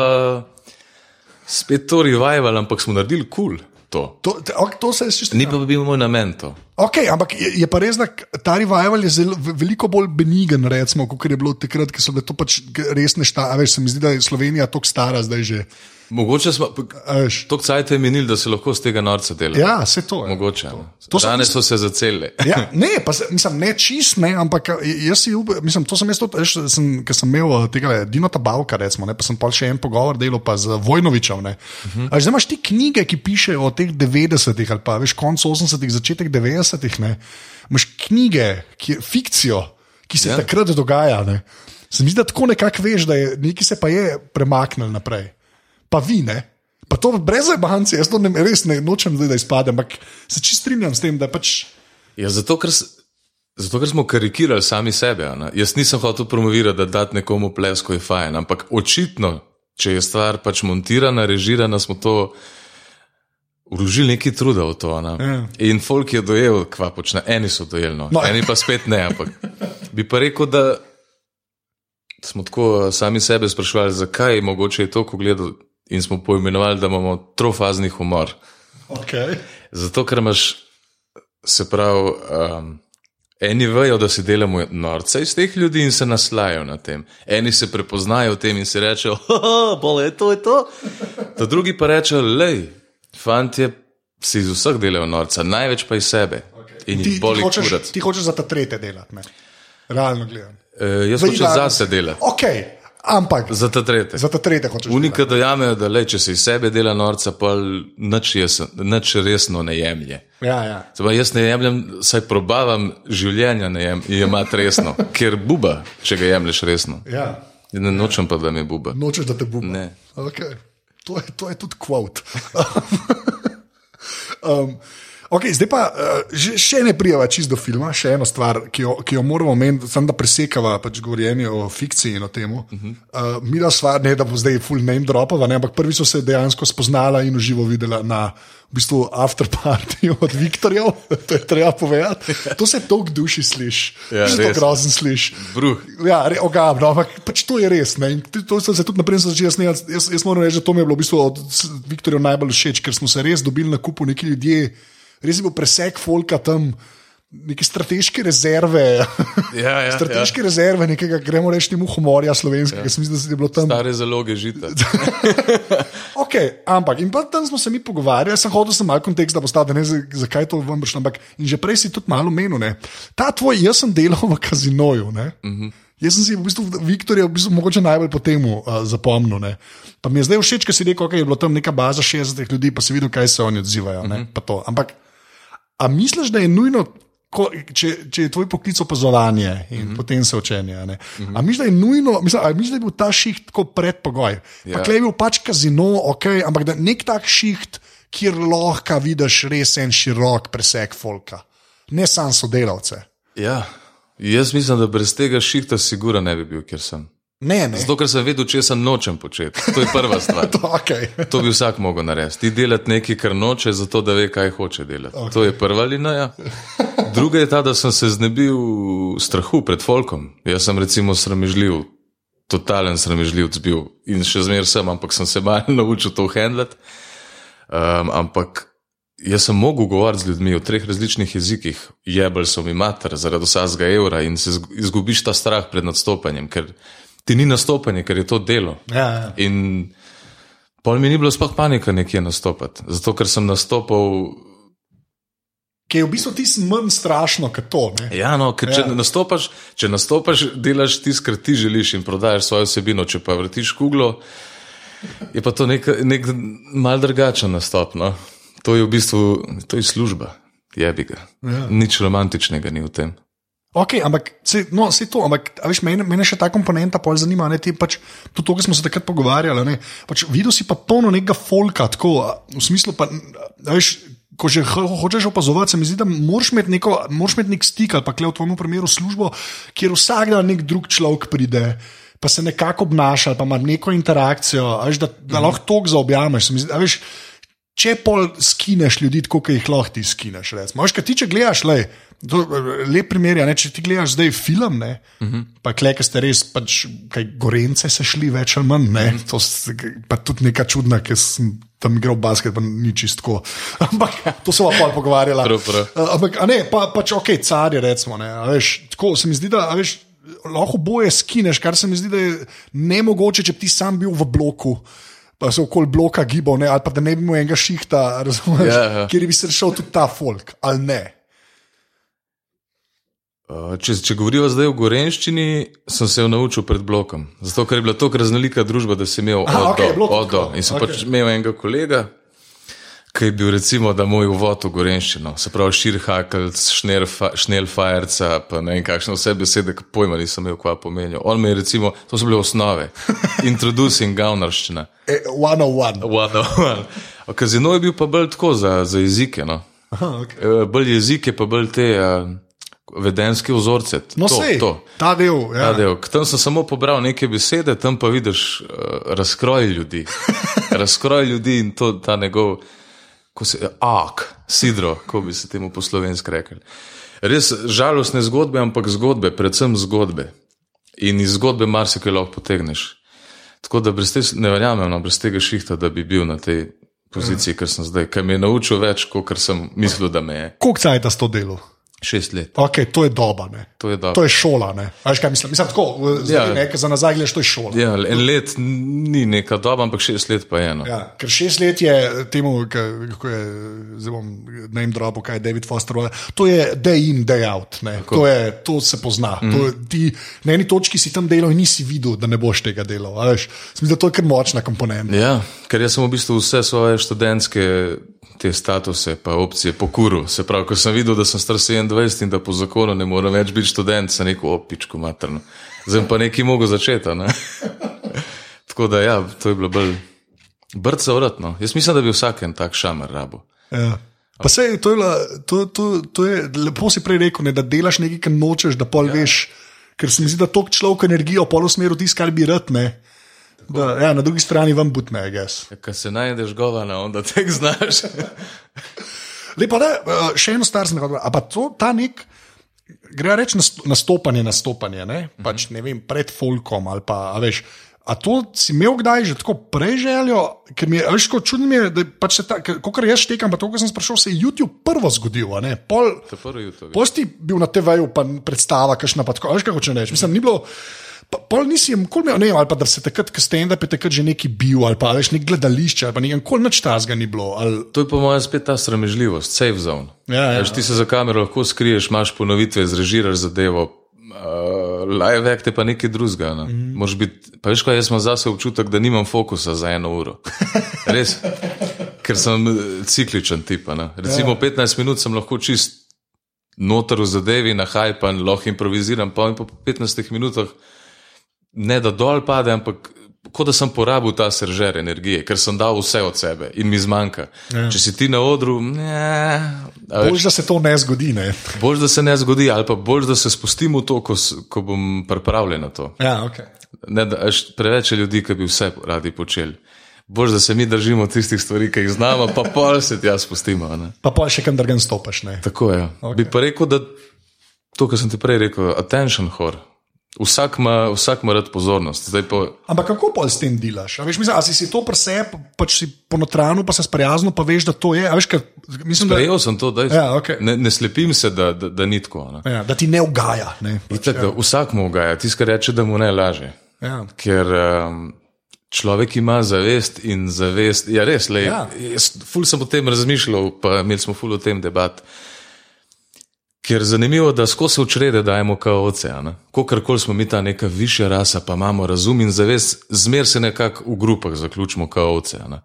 spet to revival, ampak smo naredili kul. Cool. To.
To, ok, to se je čisto.
Ni pa bil moj namen to.
Okay, ampak je, je pa res, da ta revival je zelo, ve- veliko bolj benigen, recimo, kot je bilo takrat, ki so bile to pač resne štave. Veš, se mi zdi, da je Slovenija tako stara zdaj že.
Mogoče smo,
A
toliko cajt minil, da se lahko z tega norca dela.
Ja, se to je.
Mogoče. To,
To sem-
Danes so se zaceli.
Ja, ne, pa se, mislim, ne čist, ne, ampak jaz si mislim, to sem jaz tudi, sem, ker sem imel tega Dino Tabavka, recimo, ne, pa sem pa še en pogovor delal pa z Vojnovičem. Uh -huh. Zdaj imaš ti knjige, ki pišejo o teh 90-ih ali pa veš, konc 80-ih, začetek 90-ih, ne, imaš knjige, ki, fikcijo, ki se
Ja.
takrat dogaja. Ne. Se mi zdi, da tako nekako veš, da je nekaj se pa je premaknil naprej. Pa vi ne. Pa to brez zabanci, jaz to ne, res ne nočem, zdaj, da izpadem, ampak se čist strinjam s tem, da pač.
Ja, zato, ker, zato, ker smo karikirali sami sebe. Ne? Jaz nisem hotel promovirati, da dati nekomu plesko je fajn, ampak očitno, če je stvar pač montirana, režirana, smo to vložili neki truda v to. Ne?
Ja.
In folk je dojel, kva počne. Eni so dojeli, no. Eni pa spet ne. Ampak bi pa rekel, da smo tako sami sebe sprašvali, zakaj mogoče je to, ko gledal. In smo poimenovali, da imamo trofazni humor.
Okay.
Zato, ker imaš, se pravi, um, eni vejo, da si delamo norce iz teh ljudi in se naslajajo na tem. Eni se prepoznajo v tem in si rečejo, bole je to, je to. Ta drugi pa rečejo, lej, fantje si iz vseh delajo norca, največ pa iz sebe. In
Ti, ti, hočeš,
kurat.
ti hočeš za ta tretje delati, ne? realno gledano.
E, jaz
V
hočem
idealnem-
zase delati,
Okay, ampak
za ta tretje.
za ta tretje hočeš.
Unika dojamejo, da le, če se iz sebe dela norca, pa nič, jesen, nič resno ne jemlje.
Ja, ja.
Zdaj, jaz ne jemljem, saj probavam življenja ne jem, jemati resno, ker buba, če ga jemliš resno.
ja.
Ne nočem pa, da mi buba.
Nočeš, da te bo.
Ne.
Okay. To, je, to je tudi kvot. um, okay, zdaj pa uh, še ne prijava čisto do filma, še eno stvar, ki jo, ki jo moramo omeniti, samo da presekava pač govorjenje o fikciji in o tem. Uh -huh. uh, Mi da stvar, ne da bo zdaj full name dropova, ne, ampak prvi so se dejansko spoznala in uživo videla na v bistvu afterpartyju od Viktorjev, to je treba povedati. To se toliko duši sliši,
Ja, res.
grozen sliši. Ja, re, ogabno, ampak pač to je res. Ne? In to- so se tudi naprej začeli snemati. Jaz, jaz moram reči, da to mi je bilo v bistvu od Viktorja najbolj všeč, ker smo se res dobili na kupu neki ljudje, res je bil presek folka tam. Neke strateške rezerve,
Ja, ja,
strateške ja. rezerve, nekega, gremo reči, temu humorja slovenskega, ja. se mi zdi, da je bilo tam.
Stare zaloge žita.
Okay, ampak in pa tam smo se mi pogovarjali, sem hotel sem malo kontekst, da bo stalo, ne za- zakaj to vam prišlo. Ampak in že prej si tudi malo menil, ne. ta tvoj, jaz sem delal v kazinoju. Ne. Uh -huh. Jaz sem si v bistvu Viktorja v bistvu mogoče najbolj po tem uh, zapomnil. Ne. Pa mi je zdaj všeč, ker si rekel, da okay, je bila tam neka baza 60 ljudi, pa si videl, kaj se oni odzivajo. Uh -huh. Ampak, a misliš, da je nujno, ko, če, če je tvoj poklic opazovanje in uh -huh. potem se učenje? Uh -huh. A misliš, da je nujno, mislim, misliš, da je bil ta šiht tako predpogoj? Ja. Pa
Ja.
klej je bil pač kazino, ok, ampak da nek tak šiht, kjer lahko vidiš res en širok preseg folka, ne samo sodelavce.
Ja, jaz mislim, da brez tega šihta sigura ne bi bil, kjer sem.
Ne, ne.
Zato, ker sem vedel, če sem nočem početi. To je prva stvar.
To, okay.
To bi vsak mogel narediti. Ti delati nekaj, kar noče, zato da ve, kaj hoče delati. Okay. To je prva linija. Druga je ta, da sem se znebil strahu pred folkom. Jaz sem recimo sramežljiv, totalen sramežljivc bil in še zmeraj sem, ampak sem se malo naučil to handlati. Um, ampak jaz sem mogel govoriti z ljudmi v treh različnih jezikih, jebel so mi mater zaradi vsakega evra in se zg- izgubiš ta strah pred nastopanjem, ker ti ni nastopanje, ker je to delo.
Ja, ja.
In pol mi ni bilo sploh panika nekje nastopati, zato ker sem nastopal.
Ki je v bistvu tisto manj strašno kot to. Ne?
Ja, no, ker če
ja.
nastopaš, če nastopaš, delaš tisto, kar ti želiš in prodajaš svojo vsebino, če pa vrtiš kuglo, je pa to nek, nek mal drugačen nastop. No? To je v bistvu to je služba, jebi ga.
Ja.
Nič romantičnega ni v tem.
Okay, ampak se, no, se to, ampak veš, mene, mene še ta komponenta pol zanima. Ne, ti pač, tudi to, kar smo se takrat pogovarjali. Ne, pač, videl si pa polno nekega folka, tako v smislu. Pa, veš, Ko že ho- hočeš opazovati, se mi zdi, da moraš imeti, neko, moraš imeti nek stik ali pa kle v tvojem primeru službo, kjer vsak dan nek drug človek pride. pa se nekako obnaša, pa ima neko interakcijo, veš, da, da lahko to zaobjameš. zdi, Veš, če pol skineš ljudi, kot jih lahko ti skineš. Veš, kaj ti če gledaš, le, lep primer je, ne, če ti gledaš zdaj film, ne, uh -huh. pa klej, ki ste res, pač, kaj gorence se šli več ali manj, ne, to s- pa tudi neka čudna, ki sem tam igral basket, pa ni čistko. Ampak to se bomo pol
prav.
Uh, Ampak, a ne, pa, pač ok, carje, recimo. Ne, a veš, tako se mi zdi, da a veš, lahko boje skineš, kar se mi zdi, da je nemogoče, če bi ti sam bil v bloku. Pa se okoli bloka gibal, ne, ali pa da ne bi imel enega šihta, razumeš,
Ja, ja.
kjer bi se rešil tudi ta folk, ali ne.
Uh, Če, če govorimo zdaj o gorenščini, sem se jo naučil pred blokom. Zato, ker je bila tako raznolika družba, da sem imel
Aha,
od
okej,
do,
bilo
od do.
tako,
In sem
okej.
pač imel enega kolega, ki je bil recimo, da moj uvod v gorenščino, se pravi širhakelc, šnelfajerca, pa ne vem kakšne vse besede, ki pojma nisem imel, kva pomenijo. On me je recimo, to so bile osnove, introducing gavnarščina.
E, one on one.
One on one. Kazino je bil pa bolj tako za, za jezike. No.
Aha, okay.
Eh, Bolj jezike, pa bolj te uh, vedenske vzorce.
No,
to,
sej,
to.
ta del. Ja.
Ta del. Tam sem samo pobral neke besede, tam pa vidiš uh, razkroj ljudi. razkroj ljudi in to, ta njegov, ko se, ak, sidro, ko bi se temu po slovenski rekli. Res žalostne zgodbe, ampak zgodbe, predvsem zgodbe. In iz zgodbe marsikaj lahko potegneš. Tako da brez te, ne verjamem, no, brez tega šihta, da bi bil na tej poziciji, ker sem zdaj, ker me je naučil več, kot sem mislil, da me je.
Koliko cajt s to delo?
Šest let.
Okay, to je doba. Ne.
To je dobro.
To je šola. Ne. Veš, kaj mislim? mislim tako, zdaj,
Ja.
ne, za nazaj gledaš, to je šola.
Ja, en let ni neka doba, ampak šest let pa je eno.
Ja, ker šest let je temu, ka- kako je, zdaj bom na jim drobo, kaj je David Foster. To je day in, day out. ne. To, je, to se pozna. Mm. To, ti, na eni točki si tam delal in nisi videl, da ne boš tega delal. a veš. Se mi zdi, da to je kar močna komponenta.
Ja, ker jaz sem v bistvu vse svoje študentske te statuse pa opcije pokuril. Se pravi, ko sem videl, da sem star 27 in da po zakonu ne morem več biti študent, sem rekel, opičko materno. Zdaj pa nekaj mogo začeti. a Ne? Tako da ja, to je bilo bolj brca vratno. Jaz mislim, da bi vsak en tak šamer rabo.
Ja. Pa se to je, bila- to, to, to je lepo si prej rekel, ne, da delaš nekaj, kar nočeš, da pol ja. veš. Ker se mi zdi, da to človek energijo pol usmeri v tisto, kar bi rad. Ne. Da, ja, na drugi strani vam butne, jaz.
Ja, Kaj se najdeš govana, onda tek znaš.
Lepo, da eh, še eno stvar sem rekel. Ampak to, ta nek, gre reči nast- nastopanje, nastopanje, ne, pač, ne vem, pred folkom ali pa, a veš. A to si imel kdaj že tako prej željo, ker mi je, veš, čudno mi je, da pač se ta, kot jaz štekam, pa to, kar sem sprašal, se je YouTube prvo zgodil, ne, pol.
To je prvo jutro.
Pol si ti bil na TV-ju, pa predstava, kakšna pa tako, veš, kako če reči. Mislim, ni bilo. Pa, pol nisi nikoli imel, ne ali pa da se takrat, ko stand-up je takrat že neki bil, ali pa veš, nek gledališče, ali pa nikoli nič tazga ni bilo. Ali,
To je po mojem spet ta sramežljivost, safe zone.
Ja, ja.
Veš, ti se za kamero lahko skriješ, imaš ponovitve, zrežiraš zadevo. Uh, live act je pa nekaj drugega. Ne? Mm -hmm. biti, pa veš, kaj jaz imam zase občutek, da nimam fokusa za eno uro. Res, ker sem eh, cikličen tip. ne. Recimo ja. 15 minut sem lahko čist noter v zadevi, na hajpan, lahko improviziram, pa in po 15 minutah ne da dol pade, ampak kot da sem porabil ta seržer energije, ker sem dal vse od sebe in mi zmanjka. Ja. Če si ti na odru, ne.
Bolj, da se to ne zgodi. Ne?
Bolj, da se ne zgodi, ali pa bolj, da se spustim v to, ko, ko bom pripravljen na to.
Ja, okay.
Ne, da, preveč je ljudi, ki bi vse radi počeli. Bolj, da se mi držimo tistih stvari, ki jih znamo, pa pol se tja spustimo. Ne?
Pa pa še kam drugam stopiš. Ne?
Tako je. Okay. Bi pa rekel, da to, kar sem ti prej rekel, attention hor. Vsak ima, vsak ima rad pozornost. Zdaj pa,
Ampak kako pa s tem delaš? A veš, mislim, a si, si to presep, pač si ponotrano, pa se sprijazno, pa veš, da to je. A Veš, kaj, mislim, da,
prejel sem to, da
Ja, okej.
ne, ne slepim se, da, da, da ni tako. ne.
ja, da ti ne ugaja. Ne? Pač,
Itak, da Vsak mu ugaja, ki reče, da mu ne laže.
ja.
Ker um, človek ima zavest in zavest. Ja, res, le.
Ja.
Ja. Ful sem o tem razmišljal, pa imeli smo ful o tem debat. Ker je zanimivo, da skozi učrede dajemo kao ocean. Kokorkoli smo mi ta neka višja rasa, pa imamo razum in zavest, zmer se nekako v grupah zaključimo kao ocean.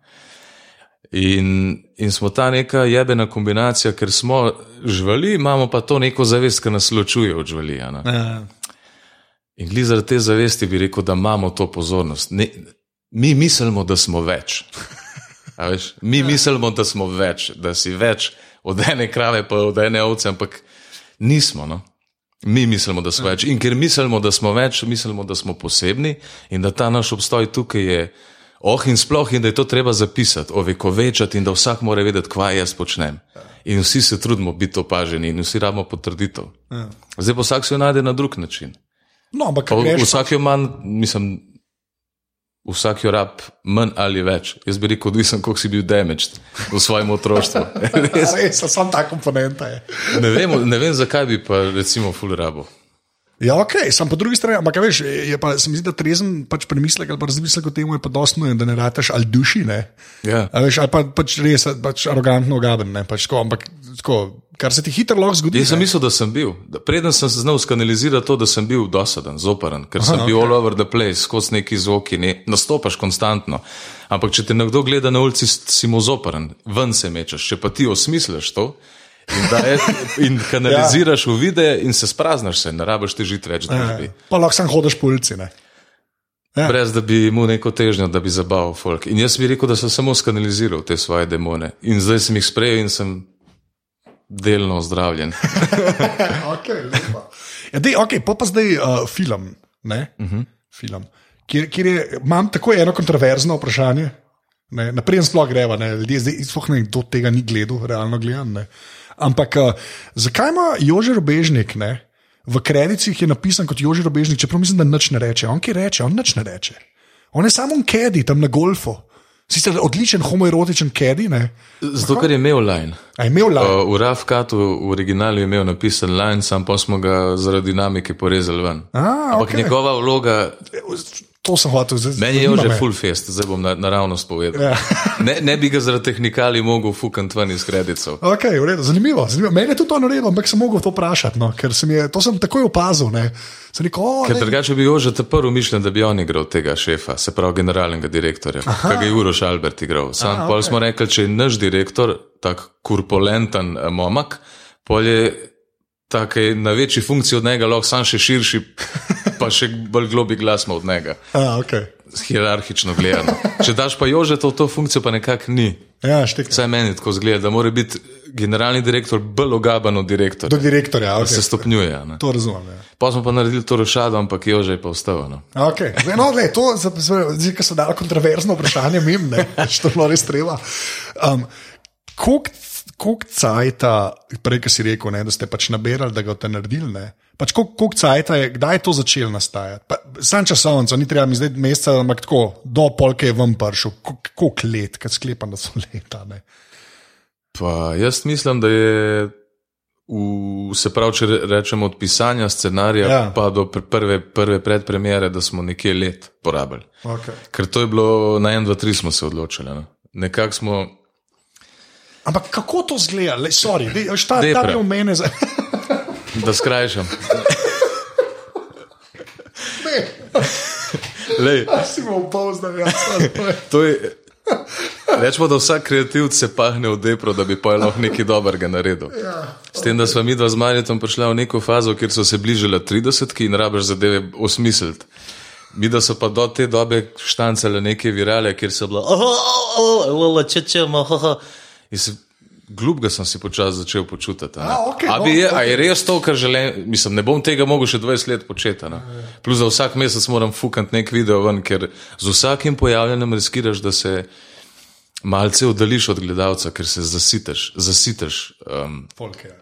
In, in smo ta neka jebena kombinacija, ker smo živali, imamo pa to neko zavest, ki nas ločuje od živali. ne.
Ja.
In glede zaradi te zavesti bi rekel, da imamo to pozornost. Ne, mi mislimo, da smo več. Mi mislimo, da smo več, da si več od ene krave, pa od ene ovce, ampak nismo. No? Mi mislimo, da smo več. In ker mislimo, da smo več, mislimo, da smo posebni in da ta naš obstoj tukaj je oh in sploh in da je to treba zapisati, ovekovečati in da vsak mora vedeti, kaj jaz počnem. In vsi se trudimo biti opaženi in vsi rabimo potrditev. Zdaj pa vsak se jo najde na drug način.
No, ampak
Pa
greš,
vsak jo manj, mislim, vsak jo rab manj ali več. Jaz bi rekel, odvisen, koliko si bil damaged v svojem otroštvu.
res, res, samo ta komponenta je.
ne, vem, ne vem, zakaj bi pa recimo full rabo.
Ja, ok, sem po drugi strani, ampak veš, je pa, se mi zdi, da trezen pač premislek ali pa razmislek o tem je pa dosti nujen, da ne rataš ali duši, ne.
Ja.
A veš, ali pa pač res, pač arogantno ogaben, ne, pač tako, ampak tako, kar se ti hitro lahko zgodi.
Jaz sem mislil, da sem bil. Da, preden sem se znal skanalizirati to, da sem bil dosaden, zopaden, ker sem
Aha,
bil
ok.
all over the place, skozi neki zvoki, ne, nastopaš konstantno. Ampak če te nekdo gleda na ulici, si mu zopaden, ven se mečeš. Če pa ti osmisliš to in, daje, in kanaliziraš v videe in se spraznaš, se, ne rabiš težiti več družbi.
Ja, Pa lahko sam hodiš po ulici, ne. Ja.
Brez da bi imel neko težnjo, da bi zabaval folk. In jaz bi rekel, da sem samo skanaliziral te svoje demone. In zdaj sem jih sprejel in sem delno ozdravljen.
okay, lepa. ja, dej, okay, pa pa zdaj uh, film. Ne? Uh -huh. film. Kjer, kjer je, imam tako eno kontroverzno vprašanje. ne, Naprej sploh greva, ne, ljudje zdaj sploh ne, kdo tega ni gledal, realno gledano. Ampak uh, zakaj ima Jože Robežnik ne, v kredicih je napisan kot Jože Robežnik, čeprav mislim, da nič ne reče. On ki reče, on nič ne reče. On je samo on kedi tam na golfu. Sicer odličen homoerotičen kedi, ne.
Zato, ker je imel line.
A je imel lav.
Uh, v Rafkatu, v originalu je imel napisan line, sam pa smo ga zaradi dinamike porezali ven.
A,
Ampak
okej.
njegova vloga,
To sem hotel zdaj.
meni je že full fest, zdaj bom na, naravnost povedal.
Ja.
Ne, ne bi ga zaradi tehnikali mogel fukant ven iz kredicov.
Okay, v redu, zanimivo, zanimivo. Meni je tudi to naredilo, ampak sem mogel to vprašati, no, ker sem je, to sem takoj opazil. Ne. Sem rekel, o,
Ker drugače bi že te prvo mišljen, da bi on igral tega šefa, se pravi generalnega direktorja, ki ga je Uroš Albert igral. Sam
Aha,
pol
okej.
smo rekli, če je naš direktor tak kurpulenten eh, momak, pol je tak je na večji funkciji od njega, lahko sam še širši, pa še bolj globi glas od njega.
A, okay.
Hierarhično gledano. Če daš pa Jožeta v to funkcijo, pa nekako ni.
Ja, štek.
Vsaj meni tako zgleda, da mora biti generalni direktor bolj ogaban od direktorja.
Do direktorja,
Da se
okay.
stopnjuje. ne.
to razumem. Ja.
Pa smo pa naredili to rošado, ampak Jože je pa vstal. No.
Okay. Zdaj, no, gled, to, zdaj, ko so dali kontroverzno vprašanje, mim, ne, pač to je bilo res treba. Um, Koliko cajta, prej, ki si rekel, ne, da ste pač nabirali, da ga boste naredili, ne? Pač koliko cajta je, kdaj je to začelo nastajati? Pa, sam časovnico, ni treba mi zdaj meseca, ampak tako, do polke je vam pršel, Koliko- let, kad sklepam, da so leta. Ne?
Pa jaz mislim, da je, v, se pravi, če re- rečemo od pisanja scenarija,
Ja.
pa do pr- prve, prve predpremiere, da smo nekje let porabili.
Okay.
Ker to je bilo na 1, 2, 3 smo se odločili. Ne? Nekako smo.
Ampak kako to zgleda, le, sorry, ta, ta
Depre.
del mene za.
Da skrajšam.
Ne,
Lej,
si bom povzdal, ja, sorry.
to je. Rečemo, da vsak kreativc se pahne v depro, da bi pa lahko nekaj dobrega naredil.
Ja.
S tem, da smo mi dva z Marjetom prišla v neko fazo, kjer so se bližile 30 in rabiš zadeve osmisliti. Mi da so pa do te dobe štancele neke virale, kjer so bila.
če čemo,
In se, glubga sem si počasi začel počutiti. a ne.
A,
a,
no,
bi je, a je res to, kar želim? Mislim, ne bom tega mogel še 20 let početi. ne. Plus za vsak mesec moram fukati nek video ven, ker z vsakim pojavljanjem riskiraš, da se malce oddališ od gledalca, ker se zasiteš. zasiteš um,
Folk, ja.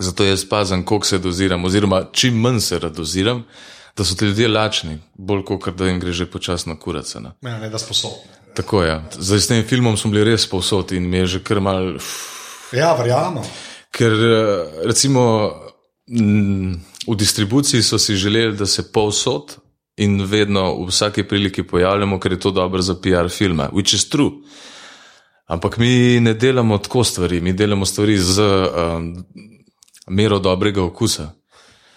Zato jaz pazim, koliko se doziram, oziroma čim manj se radoziram, da so ti ljudje lačni, bolj kot da jim gre že počasno kuraca. Ne.
Ne, ne, da sposobni.
Tako je. Ja. Zdaj s tem filmom smo bili res povsod in mi je že kar mal.
Ja, verjamem.
Ker eh, recimo mm, v distribuciji so si želeli, da se povsod in vedno v vsaki priliki pojavljamo, ker je to dobro za PR filme, which is true. Ampak mi ne delamo tako stvari, mi delamo stvari z um, mero dobrega okusa.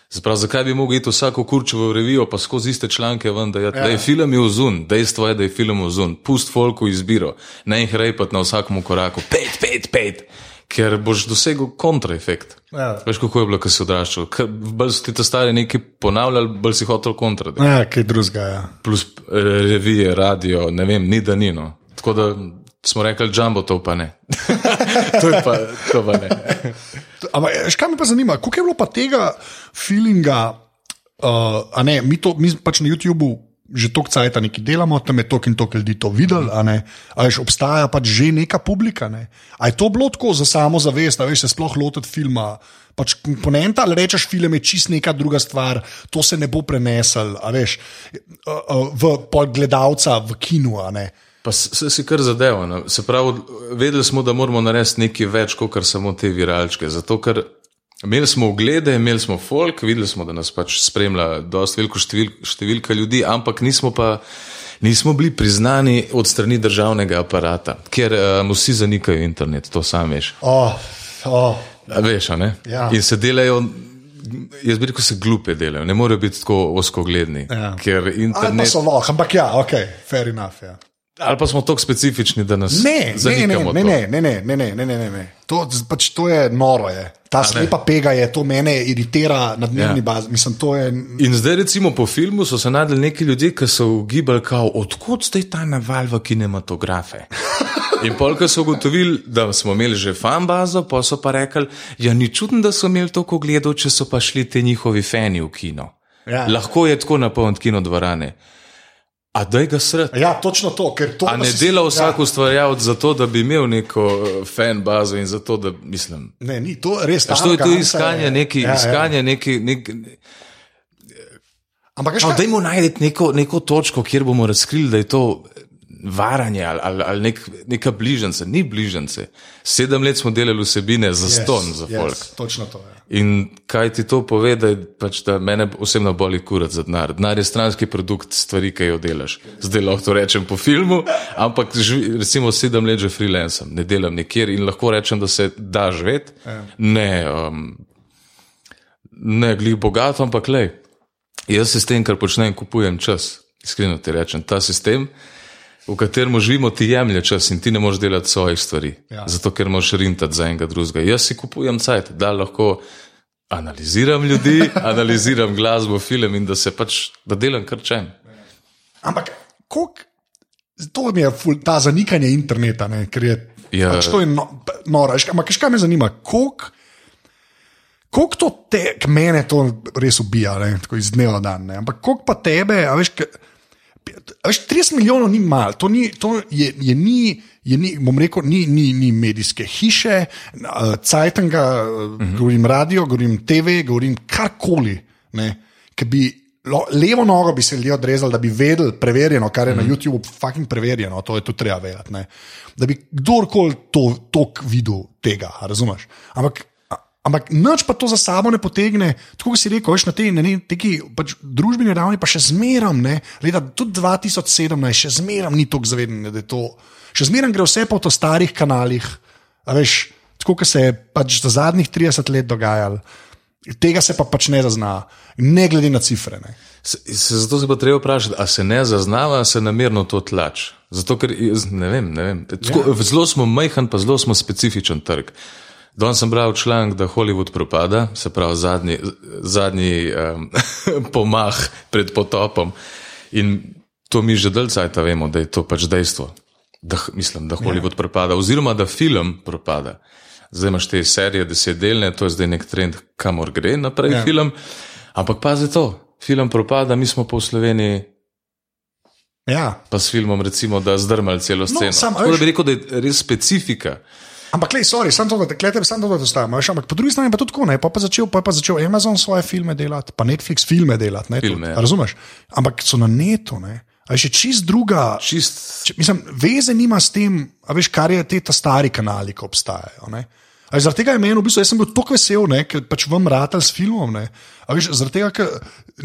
Zaprav, zakaj bi mogel iti vsako kurčevo revijo, pa skozi iste članke ven, da, je, ja. da je film je ozun, dejstvo je, da je film ozun, pust folku izbiro, ne jih rejpat na vsakem koraku, pet, pet, pet, ker boš dosegel kontraefekt.
Ja.
Veš, kako je bilo, ko si odraščal. Bolj so ti to stari nekaj ponavljali, bolj si hotel kontra.
Ja, kaj drugega. Ja.
Plus eh, revije, radio, ne vem, ni da ni. No. Tako da smo rekli, jumbo to pa ne. to je pa, to pa ne.
Ampak, veš, kaj me pa zanima, koliko je bilo pa tega feelinga, uh, a ne, mi, to, mi pač na YouTubu že toliko cajt nekaj delamo, tam je toliko in toliko ljudi to videl, a ne, a veš, obstaja pač že neka publika, ne. A je to bilo tako za samo zavest, a veš, se sploh lotiti filma, pač komponenta ali rečeš, film je čist neka druga stvar, to se ne bo prenesel, veš, uh, uh, v gledalca v kinu, ne.
Pa se si kar zadeval. No. Se pravi, vedeli smo, da moramo narediti nekaj več, kot samo te viralčke. Zato, ker imeli smo oglede, imeli smo folk, videli smo, da nas pač spremlja dosta veliko števil, številka ljudi, ampak nismo pa. Nismo bili priznani od strani državnega aparata, ker um, vsi zanikajo internet, to sam veš.
Oh, oh.
Veš, ne?
Ja.
In se delajo, jaz bi rekel, se glupe delajo, ne morejo biti tako oskogledni.
Ja.
Ker
Ali pa
internet.
so lahko, ampak ja, ok, fair enough. Ja.
Ali pa smo tako specifični, da nas
Ne, ne, ne, ne,
to.
ne, ne, ne, ne, ne, ne, ne, ne. To, pač, to je noro. Je. Ta slepa pega je, to mene iritira na dnevni
Ja.
bazi. Mislim, je.
In zdaj, recimo, po filmu so se najdeli neki ljudje, ki so ugibali, kao, odkot zdaj ta naval v kinematografe. In polk so ugotovili, da smo imeli že fan bazo, pa so pa rekli, ja, ni čudno, da so imeli toliko gledov, če so pa šli ti njihovi fani v kino.
Ja.
Lahko je tako napolnjen kino dvorane. A daj ga sred.
Ja, točno to. ker to
A ne
da si-
dela vsak
Ja,
ustvarjalec zato, da bi imel neko eh, fan bazo in zato, da mislim.
ne, ni to res tako.
to je to iskanje, neki, ja, iskanje neki, nek,
Ampak, veš
No,
kaj?
dajmo najti neko, neko točko, kjer bomo razkrili, da je to varanje ali, ali, ali nek, neka bližnjica. Ni bližnjice. Sedem let smo delali vsebine za
Yes,
ston, za
yes,
folk.
Točno to je.
In kaj ti to pove, da, pač, da mene osebno boli kurat za denar. Denar je stranski produkt stvari, ki jo delaš. Zdaj lahko to rečem po filmu, ampak živi, recimo sedem let že freelancem, ne delam nikjer in lahko rečem, da se da živeti. Ne, um, ne glih bogato, ampak le. Jaz se s tem, kar počnem, kupujem čas. Iskreno ti rečem, ta sistem, v katerem živimo, ti jemlje čas in ti ne moreš delati svojih stvari.
Ja.
Zato, ker moraš rintati za enega drugega. Jaz si kupujem cajt, da lahko analiziram ljudi, analiziram glasbo, film in da se pač, da delam kar čem.
Ampak, koliko. To mi je ful, ta zanikanje interneta, ne, ker je,
Ja.
pač to je no, noro. Ampak, kaj me zanima, koliko koliko to te, mene to res ubija, ne, tako iz dneva v dan. Ne, ampak koliko pa tebe, a veš, k, a veš 30 milijonov ni malo, to, ni, to je, je ni. Je ni, bom rekel, ni, ni, ni medijske hiše, uh, Cajtanga, uh, uh -huh. govorim radio, govorim TV, govorim karkoli, ne, ki bi lo, levo nogo bi se ljudje odrezali, da bi vedeli, preverjeno, kar je uh -huh. na YouTubu, fucking preverjeno, to je tudi treba vedeti. Ne, da bi kdorkoli to, videl tega, razumeš? Ampak Ampak nič pa to za sabo ne potegne, tako kot si rekel, veš, na tej na neki pač družbeni ravni, pa še zmeram, ne, leta tudi 2017, še zmeram ni tako zavedanje, da je to. Še zmeram gre vse po to starih kanalih, veš, tako kot se je pač za zadnjih 30 let dogajalo. Tega se pa pač ne zazna, ne glede na cifre. Ne.
Se, se, zato se pa treba vprašati, ali se ne zaznava, ali se namerno to tlač. Zato, ker ne vem, ne vem. Tako, ja. Zelo smo majhen, pa zelo smo specifičen trg. Danes sem bral članek, da Hollywood propada, se pravi zadnji, zadnji um, pomah pred potopom. In to mi že dalj cajta vemo, da je to pač dejstvo. Da, mislim, da Hollywood ja. propada, oziroma da film propada. Zdaj imaš te serije desetdelne, to je zdaj nek trend, kamor gre naprej ja. film. Ampak pazi to, film propada, mi smo pa v Sloveniji.
Ja.
Pa s filmom, recimo, da zdrmali celo sceno.
sam, a
Tako da bi rekel, da je res specifika.
Ampak, klej, sorry, sam to, da klete, sam to, da ostavimo. veš, Ampak po drugi strani pa tudi tako, ne, pa, pa, začel, pa je pa začel Amazon svoje filme delati, pa Netflix filme delati, ne,
Filme,
tudi,
ja.
razumeš? Ampak so na netu, ne. A je še čist druga,
Čist,
če, mislim, veze nima s tem, a veš, kar je te ta stari kanali, ki obstajajo. Ne? A veš, Zaradi tega je meni, v bistvu, jaz sem bil tako vesel, ne, ker pač vam ratal s filmom. Ne, A veš, zaradi tega, ker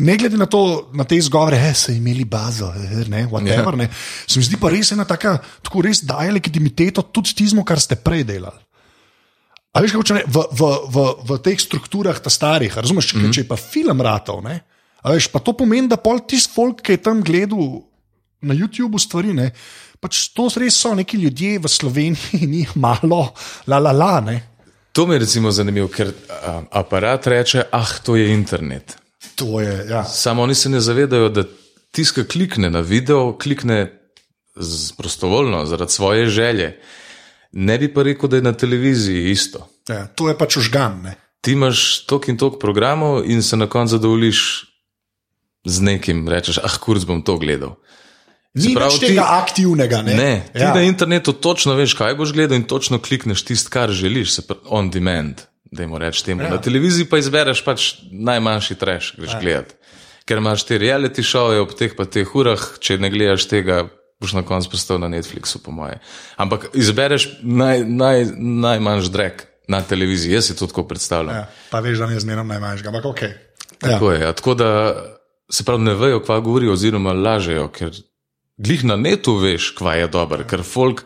ne glede na, to, na te izgovore, da so imeli bazo, eh, ne, whatever,
Ja.
ne, se mi zdi pa res ena taka, tako res daje legitimiteto tudi tizmu, kar ste prej delali. A veš, kako če ne, v, v, v, v teh strukturah, ta starih, razumeš, mm -hmm. če je pa film ratov, ne, a veš, pa to pomeni, da pol tisti folk, ki je tam gledal na YouTubu stvari, ne, pač to res so neki ljudje v Sloveniji, ni malo, la la la, ne.
To mi je recimo zanimivo, ker a, aparat reče, ah, to je internet.
To je, ja.
Samo oni se ne zavedajo, da tiska klikne na video, klikne prostovoljno, zaradi svoje želje. Ne bi pa rekel, da je na televiziji isto.
Ja, to je pač užgan. Ne?
Ti imaš tok in tok programov in se na koncu zadovoljiš z nekim, rečeš, ah, kurz bom to gledal.
Ni
pravi, ti-
tega aktivnega. Ne,
Ne, ti
ja.
na internetu točno veš, kaj boš gledal in točno klikneš tisto, kar želiš, se pravi on demand. Reči temu. Ja. Na televiziji pa izbereš pač najmanjši treš, greš ja. gledat. Ker imaš te reality šove ob teh pa teh urah, če ne gledaš tega, boš na koncu postal na Netflixu, po moje. Ampak izbereš naj, naj, najmanjši drek na televiziji, jaz si to tako predstavljam. Ja.
Ja, pa veš, da ne zmeram najmanjšega, ampak ok. Ja.
Tako je. Ja. Tako da se pravi, ne vejo, kva govorijo, oziroma lažejo, ker glih na netu veš, kva je dober, ker folk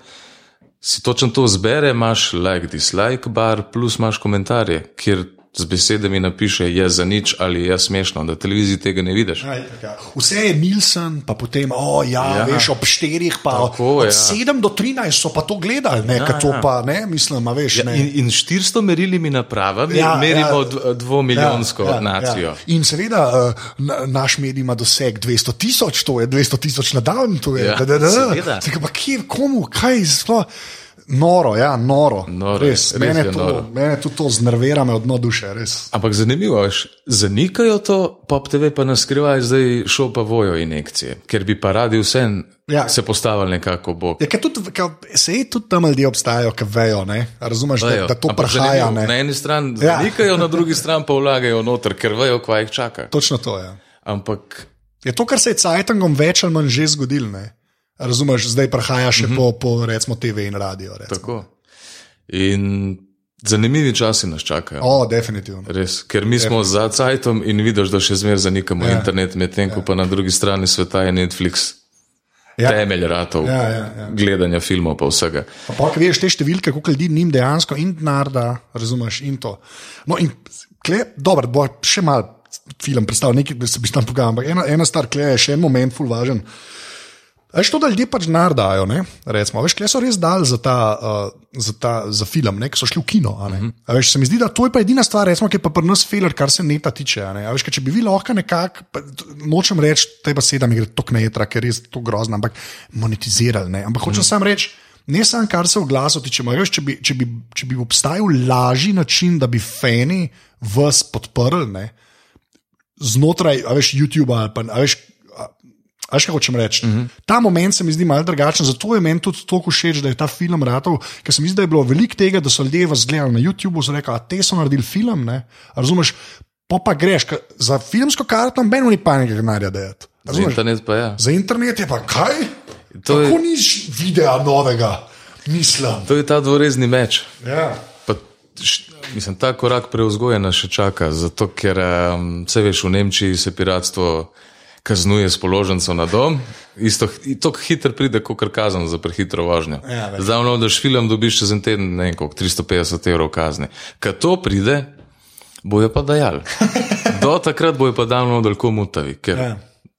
si točno to zbere, imaš like, dislike bar, plus imaš komentarje, kjer z besedami napiše je za nič ali je smešno, na televiziji tega ne vidiš.
Ja, itak, ja. Vse je Nilsen, pa potem, oh, ja,
Ja.
ja. veš, ob štirih, pa
Tako,
od
ja.
7 do 13 so pa to gledali, ne, ja, to
ja.
pa ne, mislim, a veš.
Ja,
ne.
in, in 400 merilimi napravami ja,
Ja,
merimo
ja.
ja, dvomilijonsko ja, ja, nacijo. Ja.
In seveda, uh, na, naš medij ima doseg 200 tisoč, to je 200 tisoč na dan, to je
Ja,
da, da, da.
seveda.
Tako, pa kje, komu, kaj sploh. Noro, ja, noro.
Noro,
res,
res
mene, to,
noro.
mene tudi to znervira, me od dno duše, res.
Ampak zanimivo je, zanikajo to, pop TV pa nas skrivaj, zdaj šel pa vojo injekcije, ker bi pa radi vse
Ja.
ja. se postavili nekako bok.
Ja, tudi, ker se je tudi tam ljudje obstajajo, ki vejo, ne? Razumeš, da,
Vejo.
da to
Ampak
prihaja.
zanimivo? Na eni strani
Ja.
zanikajo, na drugi strani pa vlagajo noter, ker vejo, kva jih čaka.
Točno to je. Ja.
Ampak
Je to, kar se je Cajtangom več ali manj že zgodilo. Razumeš, zdaj prihaja še mm -hmm. po, po recimo, TV in radio. Recimo.
tako. In zanimivi časi nas čakajo.
O, definitivno.
Res, ker mi smo za Cajtom in vidiš, da še zmeraj zanikamo
Ja.
ja. internet, medtem ko pa na drugi strani sveta je Netflix.
Ja.
Ja. Temelj ratov,
Ja, ja, ja.
gledanja filmov, pa vsega.
Pa, pa veš te številke, koliko ljudi njim dejansko in denar da, razumeš, in to. No, in kle, dobro, bo še mal film predstavil, nekaj, se bi tam pogajal, ampak ena, ena stvar, kle je še en moment, ful važen. Veš to, da ljudje pač denar dajo, ne? recimo, veš, kle so res dali za, ta, uh, za, ta, za film, ne? ki so šli v kino. a ne.
Mhm.
A Veš, se mi zdi, da to je pa edina stvar, recimo, ki je pa pri nas feler, kar se neta tiče. a ne. A Veš, če bi vi lahko nekako, nočem reči, da je beseda mi gre tok na jetra, ker je res to grozno, ampak monetizirali. Ne? Ampak hočem sam reči. Ne samo, kar se v glasu tiče, ampak če, bi, če, bi, če bi obstajal lažji način, da bi fani vas podprli ne, znotraj veš, YouTube ali pa veš. A- kaj hočem reči? Mm -hmm. Ta moment se mi zdi malo drugačen, zato je meni tudi toliko všeč, da je ta film ratov, ker se mi zdi, da je bilo veliko tega, da so ljudje vas gledali na YouTubu in rekli, da te so naredili film. Ne? Razumeš, pa pa greš, za filmsko karto noben ni panike denarja dajati.
Za
Razumeš?
internet pa ja.
Za internet je pa kaj?
To je-
Kako niš videa novega, mislim.
To je ta dvorezni meč.
Ja.
Pa, š, mislim, ta korak preuzgoja nas še čaka, zato ker um, vse veš, v Nemčiji se piratstvo kaznuje s položnico na dom, isto tako hitro pride, kot kar kazen za prehitro vožnjo.
Ja.
Zdaj, no, daš film, dobiš čez en teden, ne vem, koliko, 350 evrov kazni. Kad to pride, bojo pa dajali. Do takrat bojo pa dal dal komutavi, ker
Ja.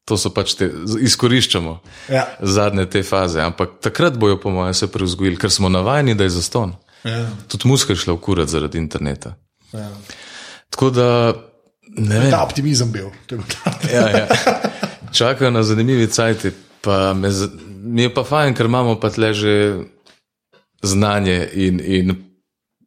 to so pač te, izkoriščamo
Ja.
zadnje te faze. Ampak takrat bojo, po mojem, se preuzgojili, ker smo navajeni, da je zaston.
Ja.
Tudi muska je šla v kurat zaradi interneta.
Ja.
Tako da, ne vem.
Ta optimizem bil. je.
Ja, ja. Čakajo na zanimivi cajti. Pa me Mi je pa fajn, ker imamo pa tle že znanje in, in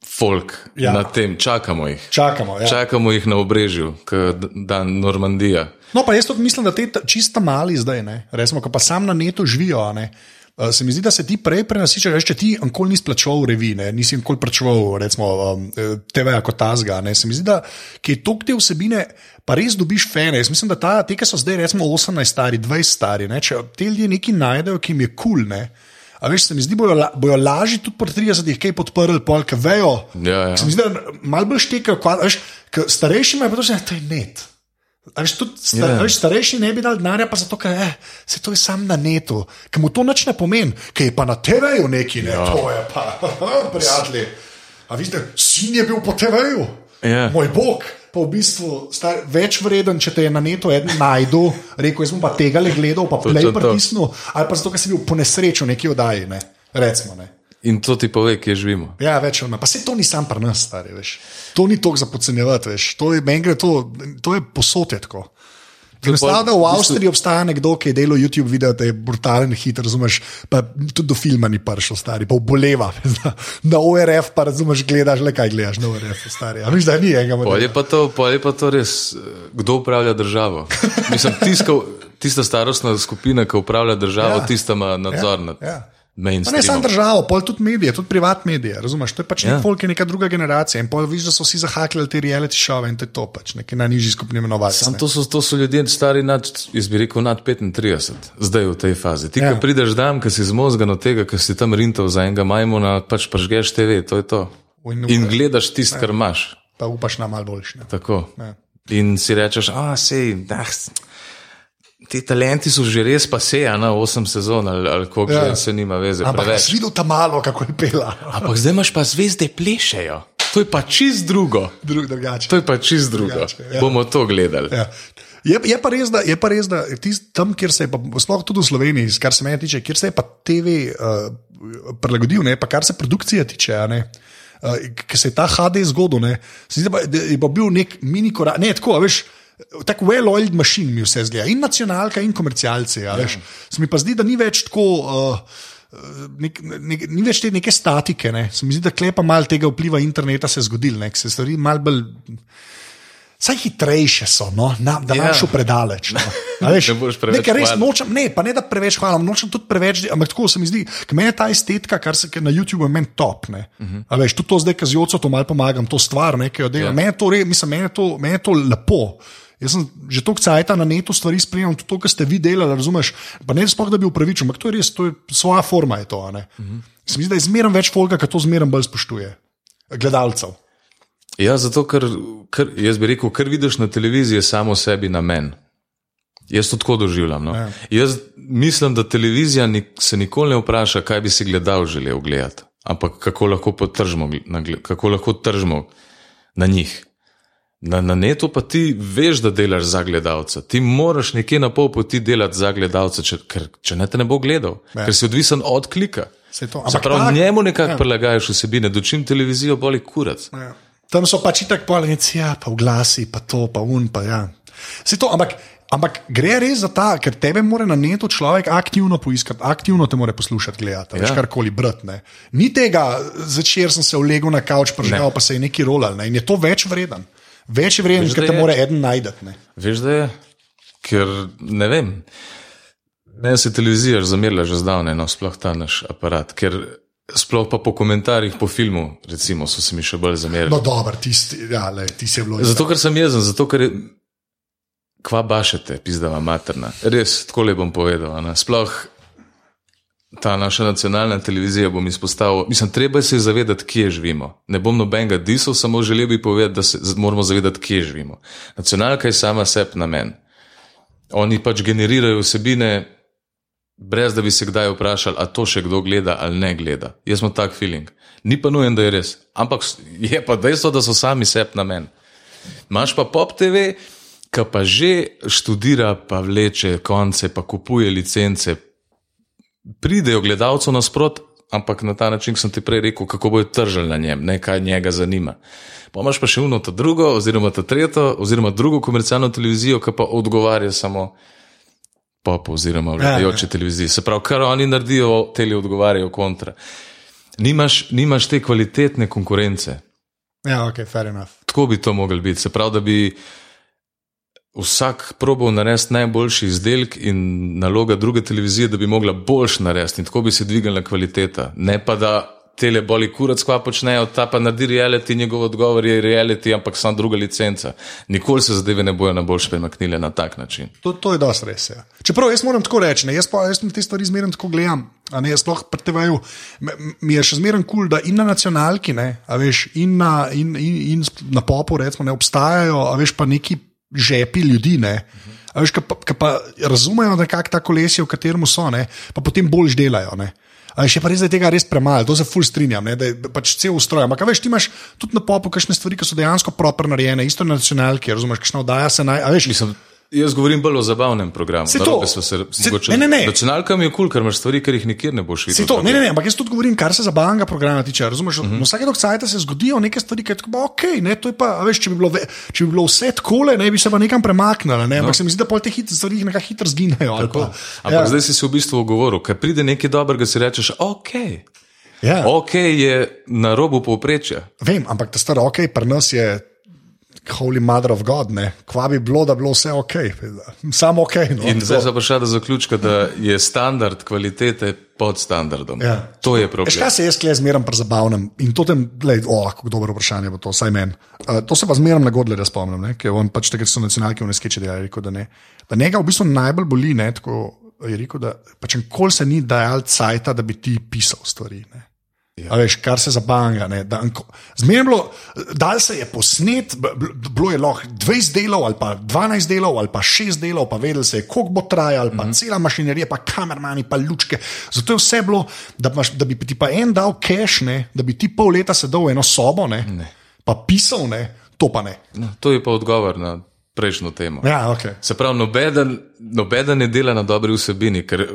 folk
Ja.
na tem. Čakamo jih.
Čakamo. Ja.
Čakamo jih na obrežju, kot dan Normandija.
No, pa jaz tudi mislim, da te ta- čisto mali zdaj, ne, resmo, ko pa sam na netu živijo. Ne, uh, se mi zdi, da se ti prej prenasičaš, veš, če ti nikoli nisi plačal revi, ne, nisi nikoli plačal, recimo, um, TV-ja kot tazga. Ne, se mi zdi, da je tok te vsebine, pa res dobiš fene. Jaz mislim, da ta, te, ki so zdaj, recimo, 18 stari, 20 stari, ne, če te ljudje nekaj najdejo, ki jim je kul. Cool, A veš, se mi zdi, bojo, la, bojo lažje tudi po 30-ih kaj podprli, polk vejo.
Ja, ja.
Se mi zdi, da malo bolj štekajo, starejši imajo pa to, že to je net. Veš, tudi star,
Ja.
veš, starejši ne bi dal denarja, pa zato, ker eh, se to je sam na netu, ker mu to nič ne pomeni, ker je pa na TV-ju neki, ne, ja. to je pa, prijatelji. A vidite, sin je bil po TV-ju,
Ja.
moj bog. Pa v bistvu star, več vreden, če te je na netu eden najdu, rekel, jaz bom pa tega le gledal, pa play pritisnil, ali pa zato, ker si bil po nesreči v neki oddaji, ne, recimo. Ne.
In to ti pove, kje živimo.
Ja, več ali manj. Pa se to ni sam pri nas, stari, veš. To ni toliko za podcenjevati, veš. To je, to, to je posod je tako. Enostavno v Avstriji obstaja nekdo, ki je delal YouTube video, da je brutalen hit, razumeš, pa tudi do filma ni prišel, stari, pa oboleva. Na ORF pa razumeš, gledaš le kaj gledaš na ORF, stari. A viš, da ni enega modela.
pa to, pol je pa to res, eh, kdo upravlja državo. Mislim, tiska, tista starostna skupina, ki upravlja državo,
Ja.
ja. tista ima nadzor nad
ja.
Ja.
Pa ne samo državo, pol tudi medije, tudi privat medije, razumeš, to je pač
Ja.
nek folk, neka druga generacija in pol vidiš, da so vsi zahakljali te reality šove in to je to pač, neki najnižji skupni imenovalci.
Sam
ne.
to so, to so ljudje stari nad, jaz bi rekel, nad 35, zdaj v tej fazi. Ti,
Ja.
ja. ki prideš dan, ki si zmozgan od tega, ker si tam rintov za enega majmuna, pač pražgeš TV, to je to.
In-
In gledaš tisto, kar imaš.
Pa upaš na mal boljši. ne.
Tako.
Ja.
In si rečeš, a sej, ah, ti talenti so že res pa se, na 8 sezon ali, ali koliko
Ja.
ja. se nima veze.
Ampak si videl tam malo, kako je pela.
Ampak zdaj imaš pa zvezde plešejo. To je pa čist drugo.
Drug, drugače.
To je pa čist drugo.
Drugače, ja.
Bomo to gledali.
Ja. Je, je, pa res, da, je pa res, da tist, tam, kjer se je, pa, sploh tudi v Sloveniji, kar se meni tiče, kjer se je pa TV uh, prilagodil, ne, pa kar se produkcije tiče, ne. Uh, Ker se je ta HD zgodil, ne, se zdi, da je pa bil nek mini korak, ne tako, veš. Tako well-oiled mašin mi vse zgleda, in nacionalka, in komercialci. Ja. veš. Se mi pa zdi, da ni več tako, uh, nek, nek, ni več te neke statike. Ne. Se mi zdi, da klepa malo tega vpliva interneta se zgodil, ne, ke se stvari malo bolj. Saj hitrejše so, no? Na, da
Ja.
imaš ja. predaleč. No? A Veš,
Ne boš preveč
nekaj res
hvalil.
nočem, ne, pa ne da preveč hvalim, nočem tudi preveč, ampak tako se mi zdi, ker meni je ta estetika, kar se na YouTubu meni top. Uh
Mhm.
-huh. Veš, tudi to zdaj, ki z Joco to malo pomagam, to stvar, ne, ki jo delam.
Ja.
Yeah. Meni je to, re, mislim, meni je to, meni je to lepo. Jaz sem že toliko cajta na netu stvari spremljal, tudi to, kar ste vi delali, razumeš. Pa ne sploh, da bi upravičil, ampak to je res, to je svoja forma. Je to, uh -huh. Se mi zdi, da je zmeraj več folka, ki to zmeraj bolj spoštuje. Gledalcev.
Ja, zato ker, ker jaz bi rekel, kar vidiš na televiziji, je samo sebi namen. Jaz to tako doživljam. No?
Ja.
Jaz mislim, da televizija ni, se nikoli ne vpraša, kaj bi si gledal želel gledati, ampak kako lahko na, gle- kako lahko tržimo na njih. Na, na netu pa ti veš, da delaš za gledalca. Ti moraš nekje na pol poti delati za gledalca, če, ker, če ne te ne bo gledal,
Ja.
ker si odvisen od klika. Pravi,
tak-
njemu nekako
ja.
ja. prilagajaš vsebine, dočim televizijo boli kurac.
Ja. Tam so pač tako polnici, ja, pa v glasi, pa to, pa un, pa ja. Se to, ampak, ampak gre res za ta, ker tebe mora na netu človek aktivno poiskati, aktivno te mora poslušati, gledati, ja. veš karkoli brati. Ni tega, začer sem se ulegel na kavč, preživel, pa se je neki rolal. Ne? In je to več vreden. Več vreden,
da
te
je.
mora eden najdete. ne.
Veš, da je, ker ne vem. Meni se televizija zamerila že zdavnaj, no, sploh ta naš aparat, ker sploh pa po komentarjih po filmu, recimo, so se mi še bolj zamerili.
No, dobro, tisti, ja, le, ti se bilo.
Zato, ker sem jezen, zato, ker je. Kva bašete, pizdava materna. Res, tako le bom povedal. Ne? Sploh ta naša nacionalna televizija bom izpostavil. Mislim, treba se zavedati, kje živimo. Ne bom nobenega disal, samo želel bi povedati, da se moramo zavedati, kje živimo. Nacionalka je sama sebi namen. Oni pač generirajo vsebine, brez da bi se kdaj vprašali, a to še kdo gleda ali ne gleda. Jaz imam tak feeling. Ni pa nujen, da je res. Ampak je pa dejstvo, da so sami sebi namen. Imaš pa pop TV, ki pa že študira, pa vleče konce, pa kupuje licence. Pridejo gledalcev nasprot, ampak na ta način, sem ti prej rekel, kako bojo tržili na njem, ne kaj njega zanima. Pa imaš pa še uno, to drugo, oziroma to tretjo, oziroma drugo komercialno televizijo, ki pa odgovarja samo popu oziroma vladajoče televiziji. Se pravi, kar oni naredijo, teli odgovarjajo kontra. Nimaš, nimaš te kvalitetne konkurence.
Ja, ok, fair enough.
Tako bi to mogli biti. Se pravi, da bi vsak probal narediti najboljši izdelek in naloga druge televizije, da bi mogla boljš narediti in tako bi se dvignila kvaliteta. Ne pa da tele boli kurac, kva počnejo, ta pa naredi reality, njegov odgovor je reality, ampak sam druga licenca. Nikoli se zadeve ne bojo na boljš premaknile na tak način.
To, to je dosti res. Ja. Čeprav jaz moram tako reči, ne, jaz pa jaz te stvari zmeraj tako gledam. Ne, jaz sploh pri TV-ju mi je še zmeraj kul, cool, da in na nacionalki, ne, veš, in na, in, in, in na popu recimo, ne obstajajo, a veš pa neki žepi ljudi. Ne, a veš, ki pa, ki pa razumejo nekako ta kolesje, v katerem so, ne, pa potem boljš delajo. Ne. A še pa res, da je tega res premalo, to se ful strinjam, ne, da je pač cel ustroj. Ampak, veš, ti imaš tudi na popu kakšne stvari, ki so dejansko proper narejene, isto na nacionalki, razumeš, kakšna oddaja se naj. Veš,
Mislim, Jaz govorim bolj o zabavnem programu.
Saj to.
Se,
Saj-
mogoče,
ne, ne, ne.
Nacionalkam je kul, cool, ker imaš stvari, ker jih nikjer ne boš videl.
To, ne, ne, ne, ampak jaz tudi govorim, kar se zabavnega programa tiče. Razumeš, uh
Mhm.
-huh. vsake dok cajta se zgodijo neke stvari, ki tako, ok, ne, to je pa, veš, če bi bilo, ve, če bi bilo vse takole, ne bi se pa nekam premaknili, ne, ampak no. se mi zdi, da pol te hit, stvari nekako hitro zginejo.
Ampak ja. zdaj si se v bistvu ogovoril, ker pride nekaj dobrega, si rečeš, ok.
ja.
Ok je na robu povprečja.
Vem, ampak ta stara, ok, pri nas je. Holy Mother of God, ne, kva bi bilo, da bi bilo vse ok, samo ok. No,
In zdaj se pa še do zaključka, da je standard kvalitete pod standardom.
Ja.
To je problem.
kaj se jaz klej zmeram pri zabavnem in to tem, gled, o, kako dobro vprašanje bo to, saj meni. Uh, to se pa zmeram na Godlerja spomnim, ne, ker on pač takrat so nacionalke v neskeče delali, rekel, da ne. Da njega v bistvu najbolj boli, ne, tako je rekel, da pač nikoli se ni dajal cajta, da bi ti pisal stvari. Ne. Ja. A veš, kar se zabanga. Zmerno bilo, dal se je posnet, bilo je lahko 20 delov, ali pa 12 delov, ali pa 6 delov, pa vedel se je, koliko bo trajalo, pa mm -hmm. cela mašinerija, pa kamermani, pa lučke. Zato je vse bilo, da, imaš, da bi ti pa en dal cache, ne, da bi ti pol leta sedel v eno sobo, ne, ne. pa pisal, ne, to pa ne.
No, to je pa odgovor na prejšnjo temo.
Ja, okay.
Se pravi, nobeden, nobeden ne dela na dobri vsebini, ker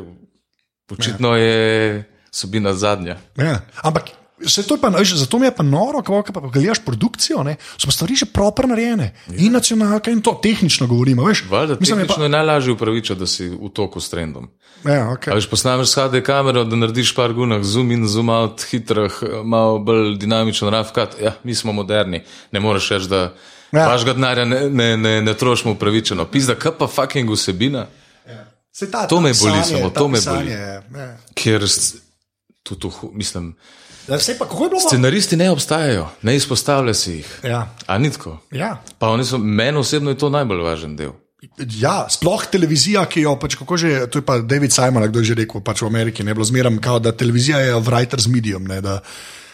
očitno je vsebina zadnja.
Ja. Ampak. Se to je pa, veš, zato mi je pa noro, ko pa gledaš produkcijo, ne, so pa stvari že proper narejene. Ja. In nacionalka, in to tehnično govorimo. Veš,
Valjda,
Mislim, je
tehnično je najlažje upravičiti, da si v toku s trendom.
pa, ja, okay.
Veš, posnameš s HD kamero, da narediš par gunah, zoom in zoom out, hitrih, malo bolj dinamičen, rafkat. Ja, mi smo moderni, ne moreš reči, da
Ja.
ja. vašega denarja ne, ne, ne, ne trošimo upravičeno. Pizda, kaj pa fucking vsebina,
Saj ta,
To me boli samo, to me boli.
je, Ja.
ker tudi, mislim,
Ja, saj pa, kako je bilo?
scenaristi ne obstajajo, ne izpostavlja se jih.
Ja.
A ni tako?
Ja.
Pa oni so, meni osebno je to najbolj važen del.
Ja, sploh televizija, ki jo pač kako že, to je pa David Simon, kdo je že rekel, pač v Ameriki ne bilo zmeram, kao, da televizija je writer's medium. Ne, da,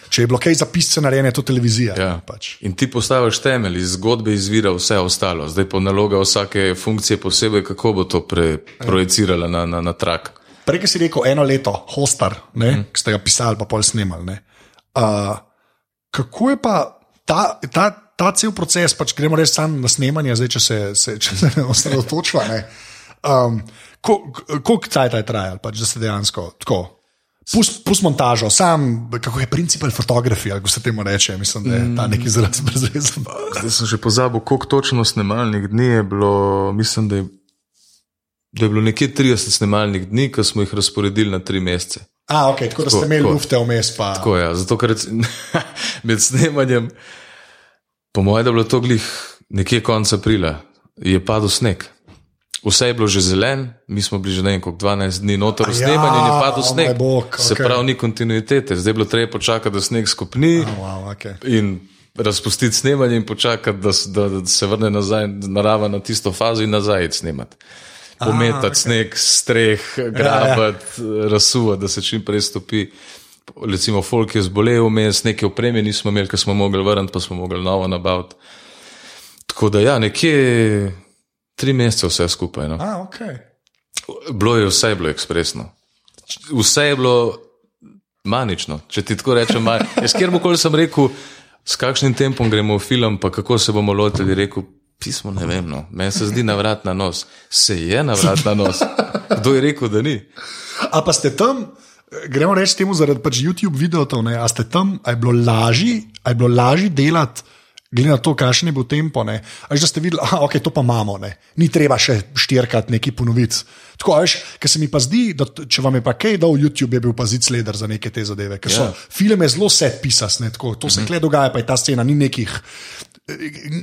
če je bilo kaj za pisce narejeno, je to televizija.
Ja.
Pač.
In ti postaviš temelj, iz zgodbe izvira vse ostalo. Zdaj pa naloga vsake funkcije posebej, kako bo to pre, projicirala na, na, na trak.
Prej si rekel eno leto, hostar, ne, mm. ki ste ga pisali, pa pol snemali. ne. Uh, kako je pa ta, ta, ta cel proces, pač gremo res sam na snemanje, zdaj, če se, se, če se osredotočva. ne. Um, ko- Koliko časa je trajalo, pač, da se dejansko tako. Pust, pust montažo, sam, kako je principal fotografije, ali kako se temu reče, mislim, da je ta neki izraz brezvezen.
Zdaj sem že pozabil, koliko točno snemalnih dni je bilo. Mislim, da je, da je bilo nekje 30 snemalnih dni, ki smo jih razporedili na tri mesece.
A, ok, tako da ste
Tako,
imeli lufte vmes. Pa...
Tako je, zato ker med snemanjem, po mojem, da je bilo to glih nekje konec aprila, je padel sneg. Vse je bilo že zelen, mi smo bili že ne vem, koliko 12 dni noter v
Ja,
snemanju in je padel
o
sneg.
bog,
Se
okej.
pravi, ni kontinuitete, zdaj je bilo treba počakati, da sneg skopni
Wow, okay.
in razpustiti snemanje in počakati, da, da, da se vrne nazaj narava na tisto fazo in nazaj snemati. Pometati okay. sneg, streh, grabati, ja, ja. razsuvati, da se čim prej stopi. Recimo, folk je zbolel, vmes neke opreme nismo imeli, ker smo mogli vrniti, pa smo mogli novo nabaviti. Tako da, ja, nekje tri mesece vse skupaj. No.
A, okay.
Bilo je vse je bilo ekspresno. Vse je bilo manično, če ti tako rečem. Jaz kjerkoli sem rekel, s kakšnim tempom gremo v film, pa kako se bomo lotili, rekel, pismo ne vem. No. Meni se zdi navrat na nos. Se je navrat na nos. Kdo je rekel, da ni?
A pa ste tam, gremo reči temu zaradi pač YouTube videov, ne, a ste tam, a je bilo lažje, a je bilo lažje delati. Glede na to, kakšen je bil tempo. Až da ste videli, da okay, to pa imamo, ne. ni treba še štirikrat neki ponoviti. Tako, veš, ker se mi pa zdi, da če vam je pa kaj dal YouTube, je bil pa zid sleder za neke te zadeve. Ker so
Ja.
filme zelo set pisas, ne, tako, to se kle dogaja, pa je ta scena, ni nekih,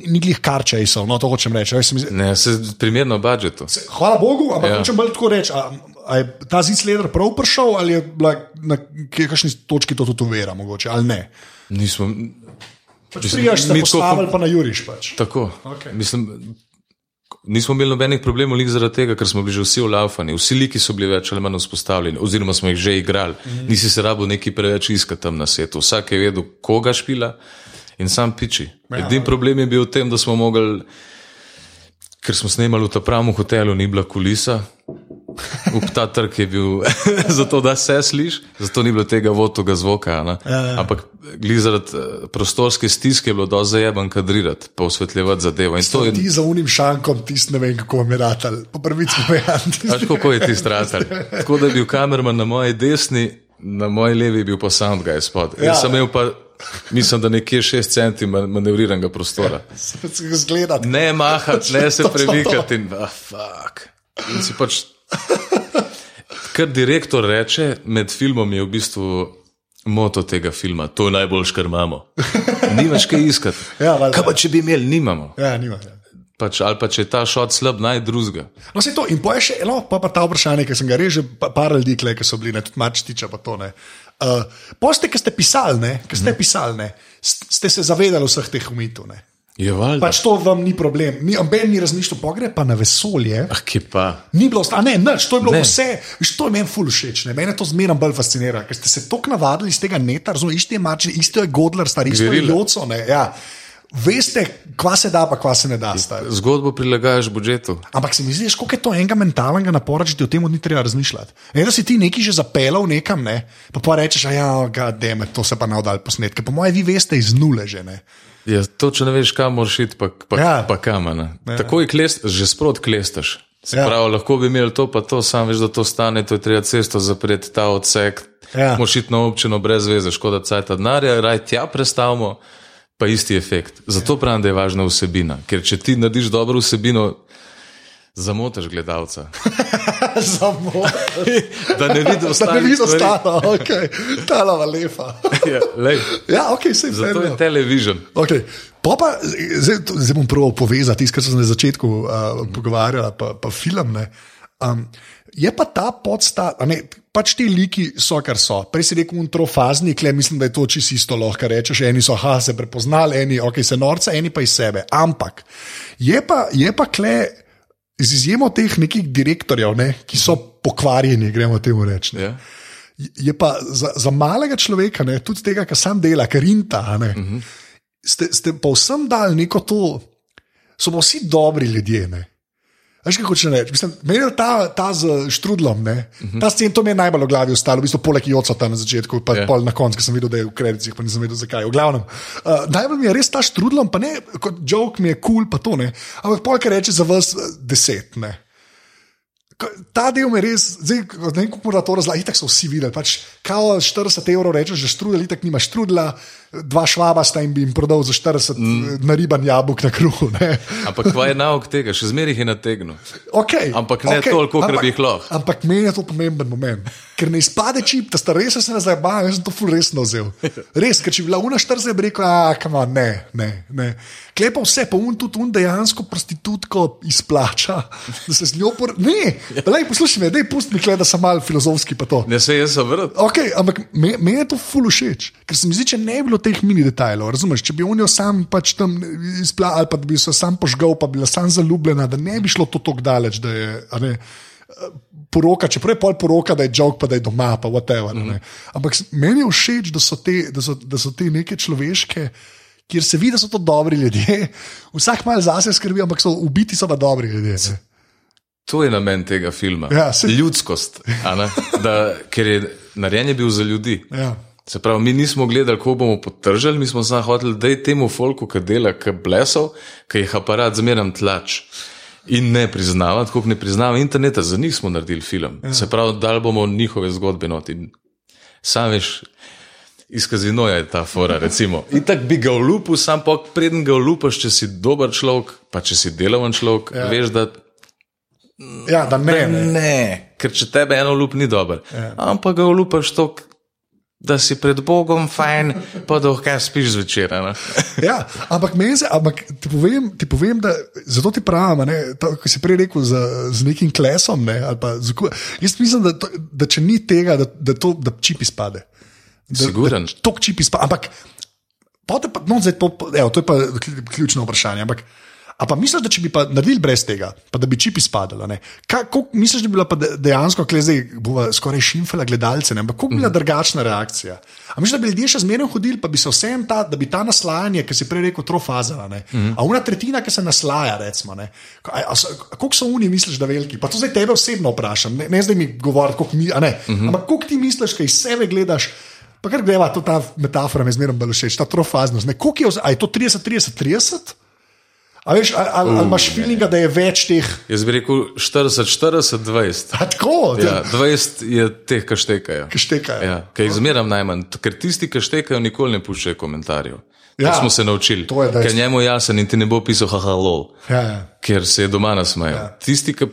ni glih karčejsov, no to hočem reči. Se mi
Ne, se primerno budžetu.
Hvala Bogu, ampak ja. Hočem bolj tako reči. A, a je ta zid sleder prav prišel ali je bila na kakšni točki to tudi uvera, mogoče ali ne?
Nismo,
Pač Prijaš se
mi tako
postavili, pa na juriš. Pač.
Tako.
Okej.
Mislim, nismo imeli nobenih problemov zaradi tega, ker smo bili že vsi ulafani. Vsi liki so bili več ali manj vzpostavljeni, oziroma smo jih že igrali. Mm -hmm. Nisi se rabo neki preveč iskati tam na svetu. Vsak je vedel, koga špila in sam piči.
Ja.
Edini problem je bil v tem, da smo mogli, ker smo snemali v ta pravem hotelu, ni bila kulisa. Up ta trg je bil zato, da se sliši, zato ni bilo tega votoga zvoka. Ja, ja. Ampak zaradi eh, prostorske stiske je bilo do zajeban kadrirati, pa osvetljevati zadevo. To je
Ti za unim šankom, tisti ne vem, kako vam je ratal. Po prvič povedal.
Pač kako je ti stratar. Tako da je bil kamerman na moji desni, na moji levi je bil pa sound guy spod.
Ja.
Jaz sem imel pa, mislim, da nekje 6 centi ma- manevriranega prostora.
Zgledati.
Ne mahati, ne se premikati. In, ah, fuck. In si pač, kar direktor reče med filmom, je v bistvu moto tega filma. To je najboljš, kar imamo. Nimaš kaj iskati.
Ja, valjda.
kaj pa če bi imeli, nimamo.
Ja, nima. Ja.
Pač, ali pa če je ta šot slab, naj drugega.
No, se to in poje še eno, pa, pa ta vprašanje, ki sem ga reže, pa, par ljudi, ki so bili, ne, tudi mačtiča, pa to ne. Uh, Poste, ki ste pisali, ne, ki ste pisali, ne, st- ste se zavedali vseh teh umitov. Ne.
Je valjda.
Pač to vam ni problem. Ni, Ben ni razmišljal, pogre pa na vesolje.
Ah, ki pa.
Ni bilo, a ne, nič, to je bilo Ne. vse, viš, to je meni ful všeč, ne. mene to zmeraj bolj fascinira, ker ste se tako navadili iz tega neta, razumete, isto je mačni, isto je Godler, star, isto je. Joco, ne, ja. Veste, kva se da, pa kva se ne da.
Zgodbo prilagajaš budžetu.
Ampak se mi zdi, koliko je to enega mentalnega napora, če ti o tem ni treba razmišljati. Da si ti neki že zapeljal nekam, ne, pa pa rečeš, ja, gademe, to se pa navdal posnetke. Po mojem, vi veste iz nule že. Ne.
Ja, to, če ne veš, kam moraš iti, pa, pa,
Ja.
pa kam. Ja. Takoj klest, že sprot klestaš. Se
Ja.
lahko bi imeli to, pa to, sam veš, da to stane, to je treba cesto zapreti, ta odsek.
Ja.
Moš iti na občino brez veze, škoda cajta denarja, raj tja prestavimo, pa isti efekt. Zato pravim, da je važna vsebina. Ker če ti narediš dobro vsebino, zamotaš gledalca.
Samo,
Da ne vidi
da ne vidi ostalo, ok, ta lava lepa.
Ja, lej,
Ja, ok, se
zato je televizion.
Okay. Pa pa, zdaj, zdaj bom proval povezati kar sem na začetku uh, pogovarjal, pa, pa film. Ne. Um, je pa ta podsta, ne, pač ti liki so, kar so. Prej si rekel, untrofazni, kle mislim, da je to čisto isto, lahko rečeš. Eni so, ha, se prepoznali, eni, ok, se norca, eni pa iz sebe. Ampak je pa, je pa kle, z izjemo teh nekih direktorjev, ne, ki so pokvarjeni, gremo temu reči. ne.
Ja.
Je pa za, za malega človeka, ne, tudi tega, kar sam dela, kar inta, uh -huh. ste, ste pa vsem dali neko to, so pa vsi dobri ljudje. Ne. Veš, kako če reči? Mislim, Meni je ta, ta z štrudlom, ne, uh -huh. ta scen, to mi je najbolj v glavi ostalo, v bistvu poleg Joca tam na začetku, pa
Ja.
yeah. pol na koncu, ker sem videl, da je v kreditih, pa nisem vedel zakaj. V glavnem, uh, najbolj mi je res ta štrudlom, pa ne, kot joke mi je kul, cool, pa to ne, ampak pol, kar reče za vas eh, deset. Ne. Ta del me res, zdaj, ne vem, kako mora to razlagati, tako so vsi videli. Pač, kao 40 evrov rečeš, že štrudel, tako nima štrudla, dva švaba sta in bi jim prodal za 40 mm. nariban jabolk na kruhu. Ne.
Ampak kva je nauk tega, še zmeraj je nategnil.
Okay,
Ampak ne toliko, kolikor bi jih lahko.
Ampak meni je to pomemben moment. Ker ne izpade čip, da sta res se ne zabavaj, jaz sem to ful resno vzel. Res, ker če bi bila una 40, bi rekel, a kama, ne, ne. ne. Klepa vse, pa un tudi un dejansko prostitutko izplača, da se z njo por... Ne, lej, poslušaj me, dej pusti mi, kle, da sem mal filozofski pa to.
Ne se jaz zavrt.
Okay, ampak me- meni je to ful všeč, ker se mi zdi, če ne bi bilo teh mini detajlov, razumeš, če bi unijo sam pač tam izplačal, ali pa bi se sam požgal, pa bi bila sam zaljubljena, da ne bi šlo to tako daleč, da je. Ne, Poroka, čeprav je pol poroka, da je jok, pa da je doma, pa whatever. Mm -hmm. Ampak s- meni je všeč, da so, te, da, so, da so te neke človeške, kjer se vidi, da so to dobri ljudje. Vsak malo zase skrbi, ampak so ubiti so pa dobri ljudje. Ne?
To je namen tega filma.
Ja, saj-
Ljudskost. ne? Da, ker je narejen je bil za ljudi.
Ja.
Se pravi, mi nismo gledali, kako bomo potržili, mi smo samo hoteli, da je temu folku, ki dela, ki blesov, ki jih aparat zmeraj tlač. In ne priznava, tako kot ne priznava interneta, za njih smo naredili film. Ja. Se pravi, dal bomo njihove zgodbe noti. Sam veš, iz kazinoja je ta fora, recimo. In tako bi ga vlupil, sam pa preden ga vlupaš, če si dober človek, pa če si delaven človek, ja. veš, da
ja, da ne. ne.
ne, ker če tebe eno lup ni dober. Ja. Ampak ga lupaš to, da si pred Bogom fajn, pa da lahko spiš zvečer.
Ja, ampak, meni se, ampak ti, povem, ti povem, da zato ti pravim, a ne, to, ko si prej rekel z, z nekim klesom. Ne, z, jaz mislim, da, to, da če ni tega, da, da, to, da čip izpade. Da,
Siguren.
Da, tok čip izpade. Ampak, pa, no, zdaj, to, evo, to je pa ključno vprašanje. Ampak, A pa misliš, da če bi pa naredili brez tega, pa da bi čip izpadel? a ne? Kaj, koliko, misliš, da bi bila dejansko, zdaj bova skoraj šimfala gledalce, ne? ampak koliko bi bila drugačna reakcija? A misliš, da bi ljudje še zmeraj hodili, pa bi se vsem ta, da bi ta naslajanje, ki si prej rekel, trofaza, ne? A una tretjina, ki se naslaja, recimo, ne? A, a, so- a koliko so oni, misliš, da veliki? Pa to zdaj tebe osebno vprašam, ne, ne zdaj mi govoriti, koliko mi, a ne. Ampak koliko ti misliš, kaj iz sebe gledaš? Pa kar greva, to ta metafora mi zmeraj bolj všeč, ta trofaznost. Ne? Je, a je to 30, 30, 30? A veš, ali, ali, ali imaš feelinga, da je več teh?
Jaz bi rekel 40, 40, 20.
A tako,
Ja, 20 je teh, ki štekajo.
ki štekajo.
Ja, ki jih zmeram najmanj, ker tisti, ki štekajo, nikoli ne puščajo komentarjev.
Ja,
Ja, smo se naučili.
to je.
Ker njemu je jasen in ti ne bo pisal haha lol,
Ja, ja.
ker se je doma nasmejal. Ja. Tisti, ki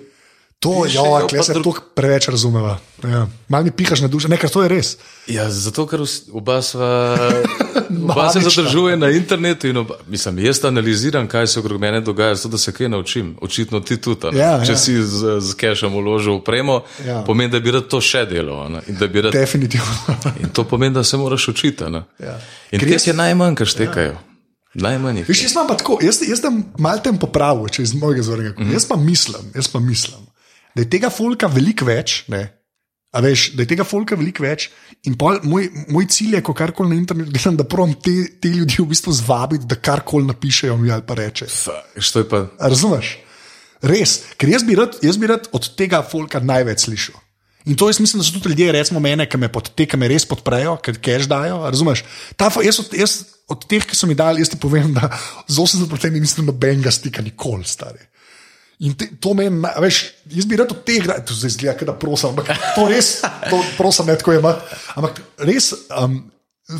To je, ja, kle se
drug-
preveč razumeva. Ja. Mal mi pihaš na dušo, nekaj to je res.
Ja, zato, ker oba sva, oba se zadržuje na internetu in oba, mislim, jaz analiziram, kaj se okrog mene dogaja, zato da se kaj naučim. Očitno ti tudi. a ne.
Ja,
Če
ja.
si z, z cashom uložil v premo,
Ja.
ja. pomeni, da bi rad to še delal. rad,
Definitivno.
in to pomeni, da se moraš učiti. ne.
Ja.
In
Ker
teh je najmanj, kar štekajo. Najmanj jih.
Veš, jaz imam pa tako, jaz, jaz tam malo tem popravil, če iz mojega zornega kota.
Mhm.
Jaz pa mislim, jaz pa mislim, da je tega folka veliko več. Ne? A veš, da je tega folka veliko več. In pol, moj, moj cilj je, ko karkoli na internetu gledam, da provam te, te ljudi v bistvu zvabiti, da karkoli napišejo mi ali pa rečejo.
Je pa
Razumeš? Res, ker jaz bi, rad, jaz bi rad od tega folka največ slišal. In to jaz mislim, da so tudi ljudje, recimo mene, ki me, pod, te, ki me res podprejo, ki cash dajo. Razumeš? Ta, jaz, od, jaz od teh, ki so mi dali, jaz ti povem, da z 80% nisem nobenega stika nikoli, stari. In te, to a veš, jaz bi rad od teh, da to zdaj zgleda, da prosim, ampak to res, to prosim, ne tako je. Ampak res, um,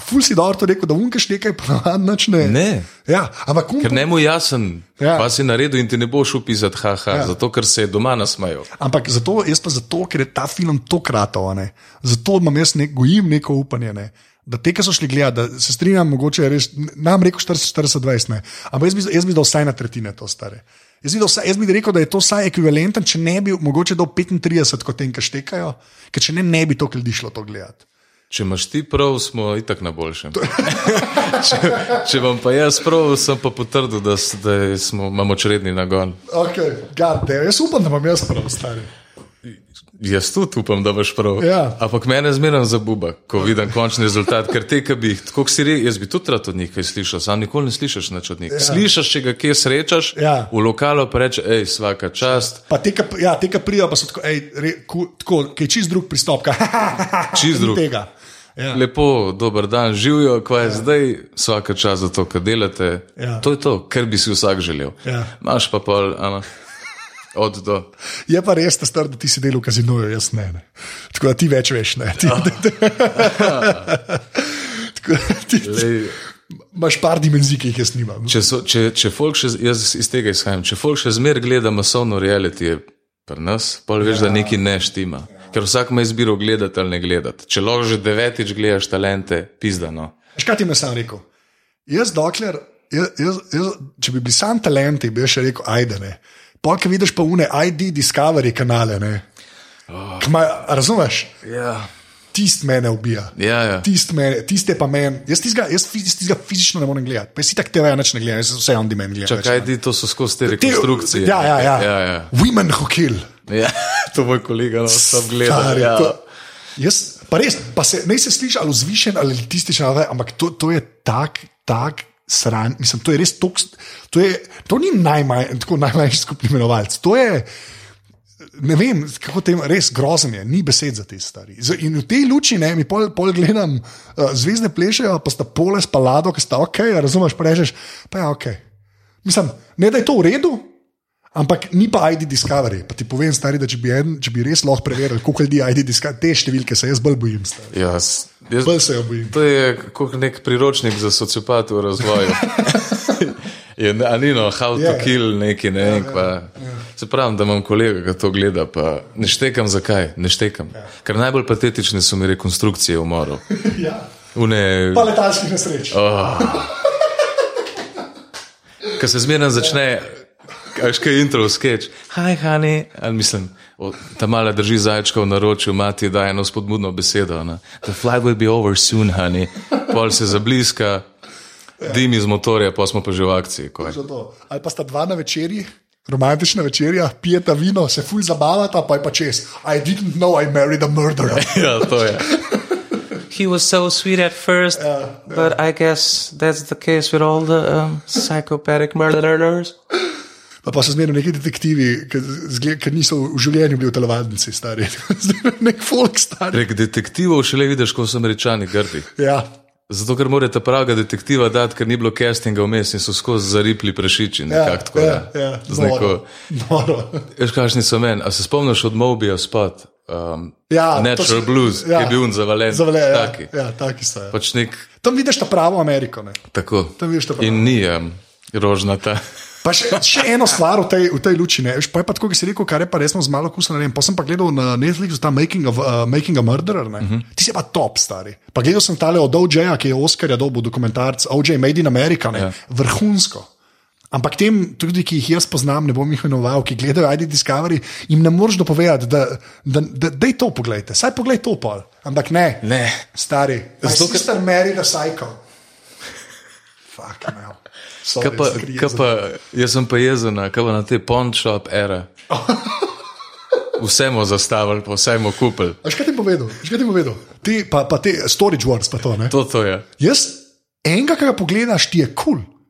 ful si dobro rekel, da unkeš nekaj, pa nič ne.
Ne.
Ja, ampak um,
Ker ne mu jasen,
Ja.
pa si naredil in ti ne boš upisati, haha,
Ja.
zato ker se je doma nasmejal.
Ampak zato, jaz pa zato, ker je ta film to kratov, ne? zato imam jaz nek, gojim neko upanje. Ne? Da te, ki so šli gledati, da se strinjam, mogoče je res, nam rekel 40-40-20, ampak jaz bi, jaz bi dal vsaj na tretjine to stare. Jaz vsaj, jaz bi rekel, da je to vsaj ekvivalenten, če ne bi mogoče do 35, kot tem, ki štekajo, ker če ne, ne bi to ljudi šlo to gledati.
Če imaš ti prav, smo itak na boljšem. če, če vam pa jaz prav, sem pa potrdil, da, da smo, imamo čredni nagon.
Okay, God, jaz upam, da imam jaz prav, stari.
Jaz tudi upam, da boš prav.
Ja.
Ampak mene zmeraj zabuba, ko vidim končni rezultat, ker te, ki bi jih, tako kot si rekel, jaz bi tudi rad od njih kaj slišal, sam nikoli ne slišiš nič od njih. Ja. Slišiš, če ga kje srečaš,
Ja.
v lokalu pa reče, hej, svaka čast,
Pa te, ki ja, te, ki prijo, pa so tako, ej, re, ku, tako ki je čist drug pristop.
Čist drug.
Tega. Ja.
lepo, dober dan, živijo, kva je ja. zdaj, svaka čast za to, kar delate.
Ja.
To je to, kar bi si vsak želel.
Ja.
Imaš pa pol, ana, od do.
Je pa res, ta star, da ti si delal v kazinoju, jaz ne. ne. Tako da ti več veš. Ne. Ti, Tako da ti, imaš par dimenzij, ki jih jaz nimam.
Če, so, če, če folk še, jaz iz tega izhajam, če folk še zmer gleda masovno reality, je pri nas, pol veš, ja. da nekaj ne štima. Ker vsak ima izbiro gledati ali ne gledati. Če lahko že devetič gledaš talente, pizdano.
Veš, kaj ti me sam rekel? Jaz, dokler, jaz, jaz, jaz, če bi bili sam talenti, bi še rekel, ajde ne. Polk vidiš pa une ID Discovery kanale. Ne.
Oh.
Kma, razumeš?
Ja,
Tist mene ubija.
ja. ja.
Tist, mene, tist je pa meni. Jaz tistega, jaz tistega fizično ne morem gledati. Pa si tako TV nič ne gledam, jaz vse on demand gledam.
Čakaj, ti to so skozi te rekonstrukcije.
Ja, ja, ja.
ja, ja.
Women who kill.
ja. to moj kolega no, sam gleda.
Stari,
Ja.
to- Jaz, pa res, pa se ne se sliši ali vzvišen ali elitističen, ampak to, to je tak, tak sran. Mislim, to je res tok, to, je, to ni najmanj, tako najmanjši skupni imenovalec. To je, ne vem, kako te res grozen je, ni besed za te stvari. In v tej luči, ne, mi pol, pol gledam, uh, zvezdne plešejo, pa sta pole spalado, ki sta ok, razumeš, pa rečeš, pa je ok. Mislim, ne da je to v redu, Ampak ni pa ID Discovery. Pa ti povem, stari, da če bi, en, če bi res lahko preverili, koliko ljudi ID Discovery, te številke se jaz bolj bojim. stari.
Ja, s- jaz,
Bolj se jo bojim.
to je kot nek priročnik za sociopate v razvoju. Je, ne- a ni no, how to
Je.
kill neki, ne vem. pa- Se pravi, da imam kolega, ki to gleda, pa ne štekam zakaj, ne štekam. Ker najbolj patetične so mi rekonstrukcije umorov.
Ja.
Une,
Pa letalskih nesreč.
Ko se zmeraj začne, kaj je intro, sketch. Hi, honey. Ali mislim, o, ta mala drži zajčka v naročju, mati da eno spodbudno besedo. Ne? The flight will be over soon, honey. Pol se zabliska. dim iz motorja, pa smo pa že v akciji.
Ali pa sta dva na večerji, romantična večerja, pijeta vino, se ful zabavata, pa je pa čez. I didn't know I married a murderer.
Ja, to je.
He was so sweet at first, but I guess that's the case with all the um, psychopathic murderers.
Pa, pa so zmerno neki detektivi, ki niso v življenju bili v telovadnici, stari. Zmerno nek folk stari.
Prek detektivov šele vidiš, ko so američani grdi.
Ja.
Zato, ker morate pravega detektiva dati, ker ni bilo castinga vmes in so skozi zaripli prešiči.
Ja,
nekako tako,
ja,
da.
ja,
Z neko-
noro.
Veš, kakšni so meni? A se spomniš od Mobija spot? Um,
Ja,
Natural
so-
Blues,
ja.
ki je bil zavalen.
Zavale, ja,
taki.
ja, taki so. Ja.
Pač nek
Tam vidiš ta pravo Ameriko. Ne.
tako.
Tam vidiš to pravo.
In ni um, rožnata.
Pa še, še eno stvar v tej, v tej luči. Ne. Pa je pa tako, ki si rekel, kar je pa res z malo kusa. Pa sem pa gledal na Netflixu ta Making, of, uh, Making a Murderer. Uh -huh. Ti si pa top, stari. Pa gledal sem tale od OJ-a, ki je Oscarja dobil dokumentarc OJ Made in America.
Ja.
Ja. Vrhunsko. Ampak tem, tudi ki jih jaz poznam, ne bom jih imenoval, ki gledajo ID Discovery, jim ne moreš dopovedati, da, da, da, da je to pogledajte. Saj poglej to pol. Ampak ne,
Ne.
stari.
Zato, ker-
ker ste married a cycle. Fuck, man.
Kaj pa, kaj jaz sem pa jezen, kaj pa na te pawn shop era. Vse smo zastavili, pa vse smo kupili.
A še kaj ti povedal? Kaj ti povedal? Ti, pa, pa te storage wars, pa to ne.
To, to je.
Jaz, enega, ki ga pogledaš, ti je kul. Cool.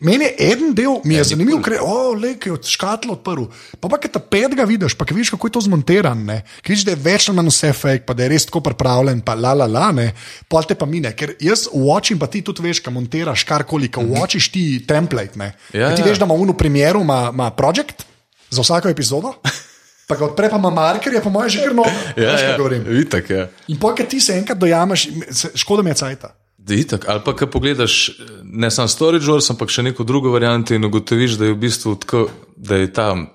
Meni je en del, mi je zanimiv, ker je oh, le, je od škatla odprl. Pa pa, ki ta petega vidiš, pa ki vidiš, kako je to zmontirano, ki vidiš, da je več ali manj vse fake, pa da je res tako pripravljen, pa la la la, ne, pa te pa mine. Ker jaz watchim, pa ti tudi veš, kaj montiraš karkoli, kaj watchiš ti template. Ne.
Ja,
Ker ti
ja.
veš, da ima v primeru ima, ima projekt za vsako epizodo. Pa ga odpre, pa ima marker, je po mojem že kar noč.
Ja, ja,
govorim.
itak je.
In pojka ti se enkrat dojameš, škoda mi je cajta.
Itak, ali pa če pogledaš ne samo Storage Wars, ampak še neko drugo varianto in ugotoviš, da je v bistvu tako, da je tam,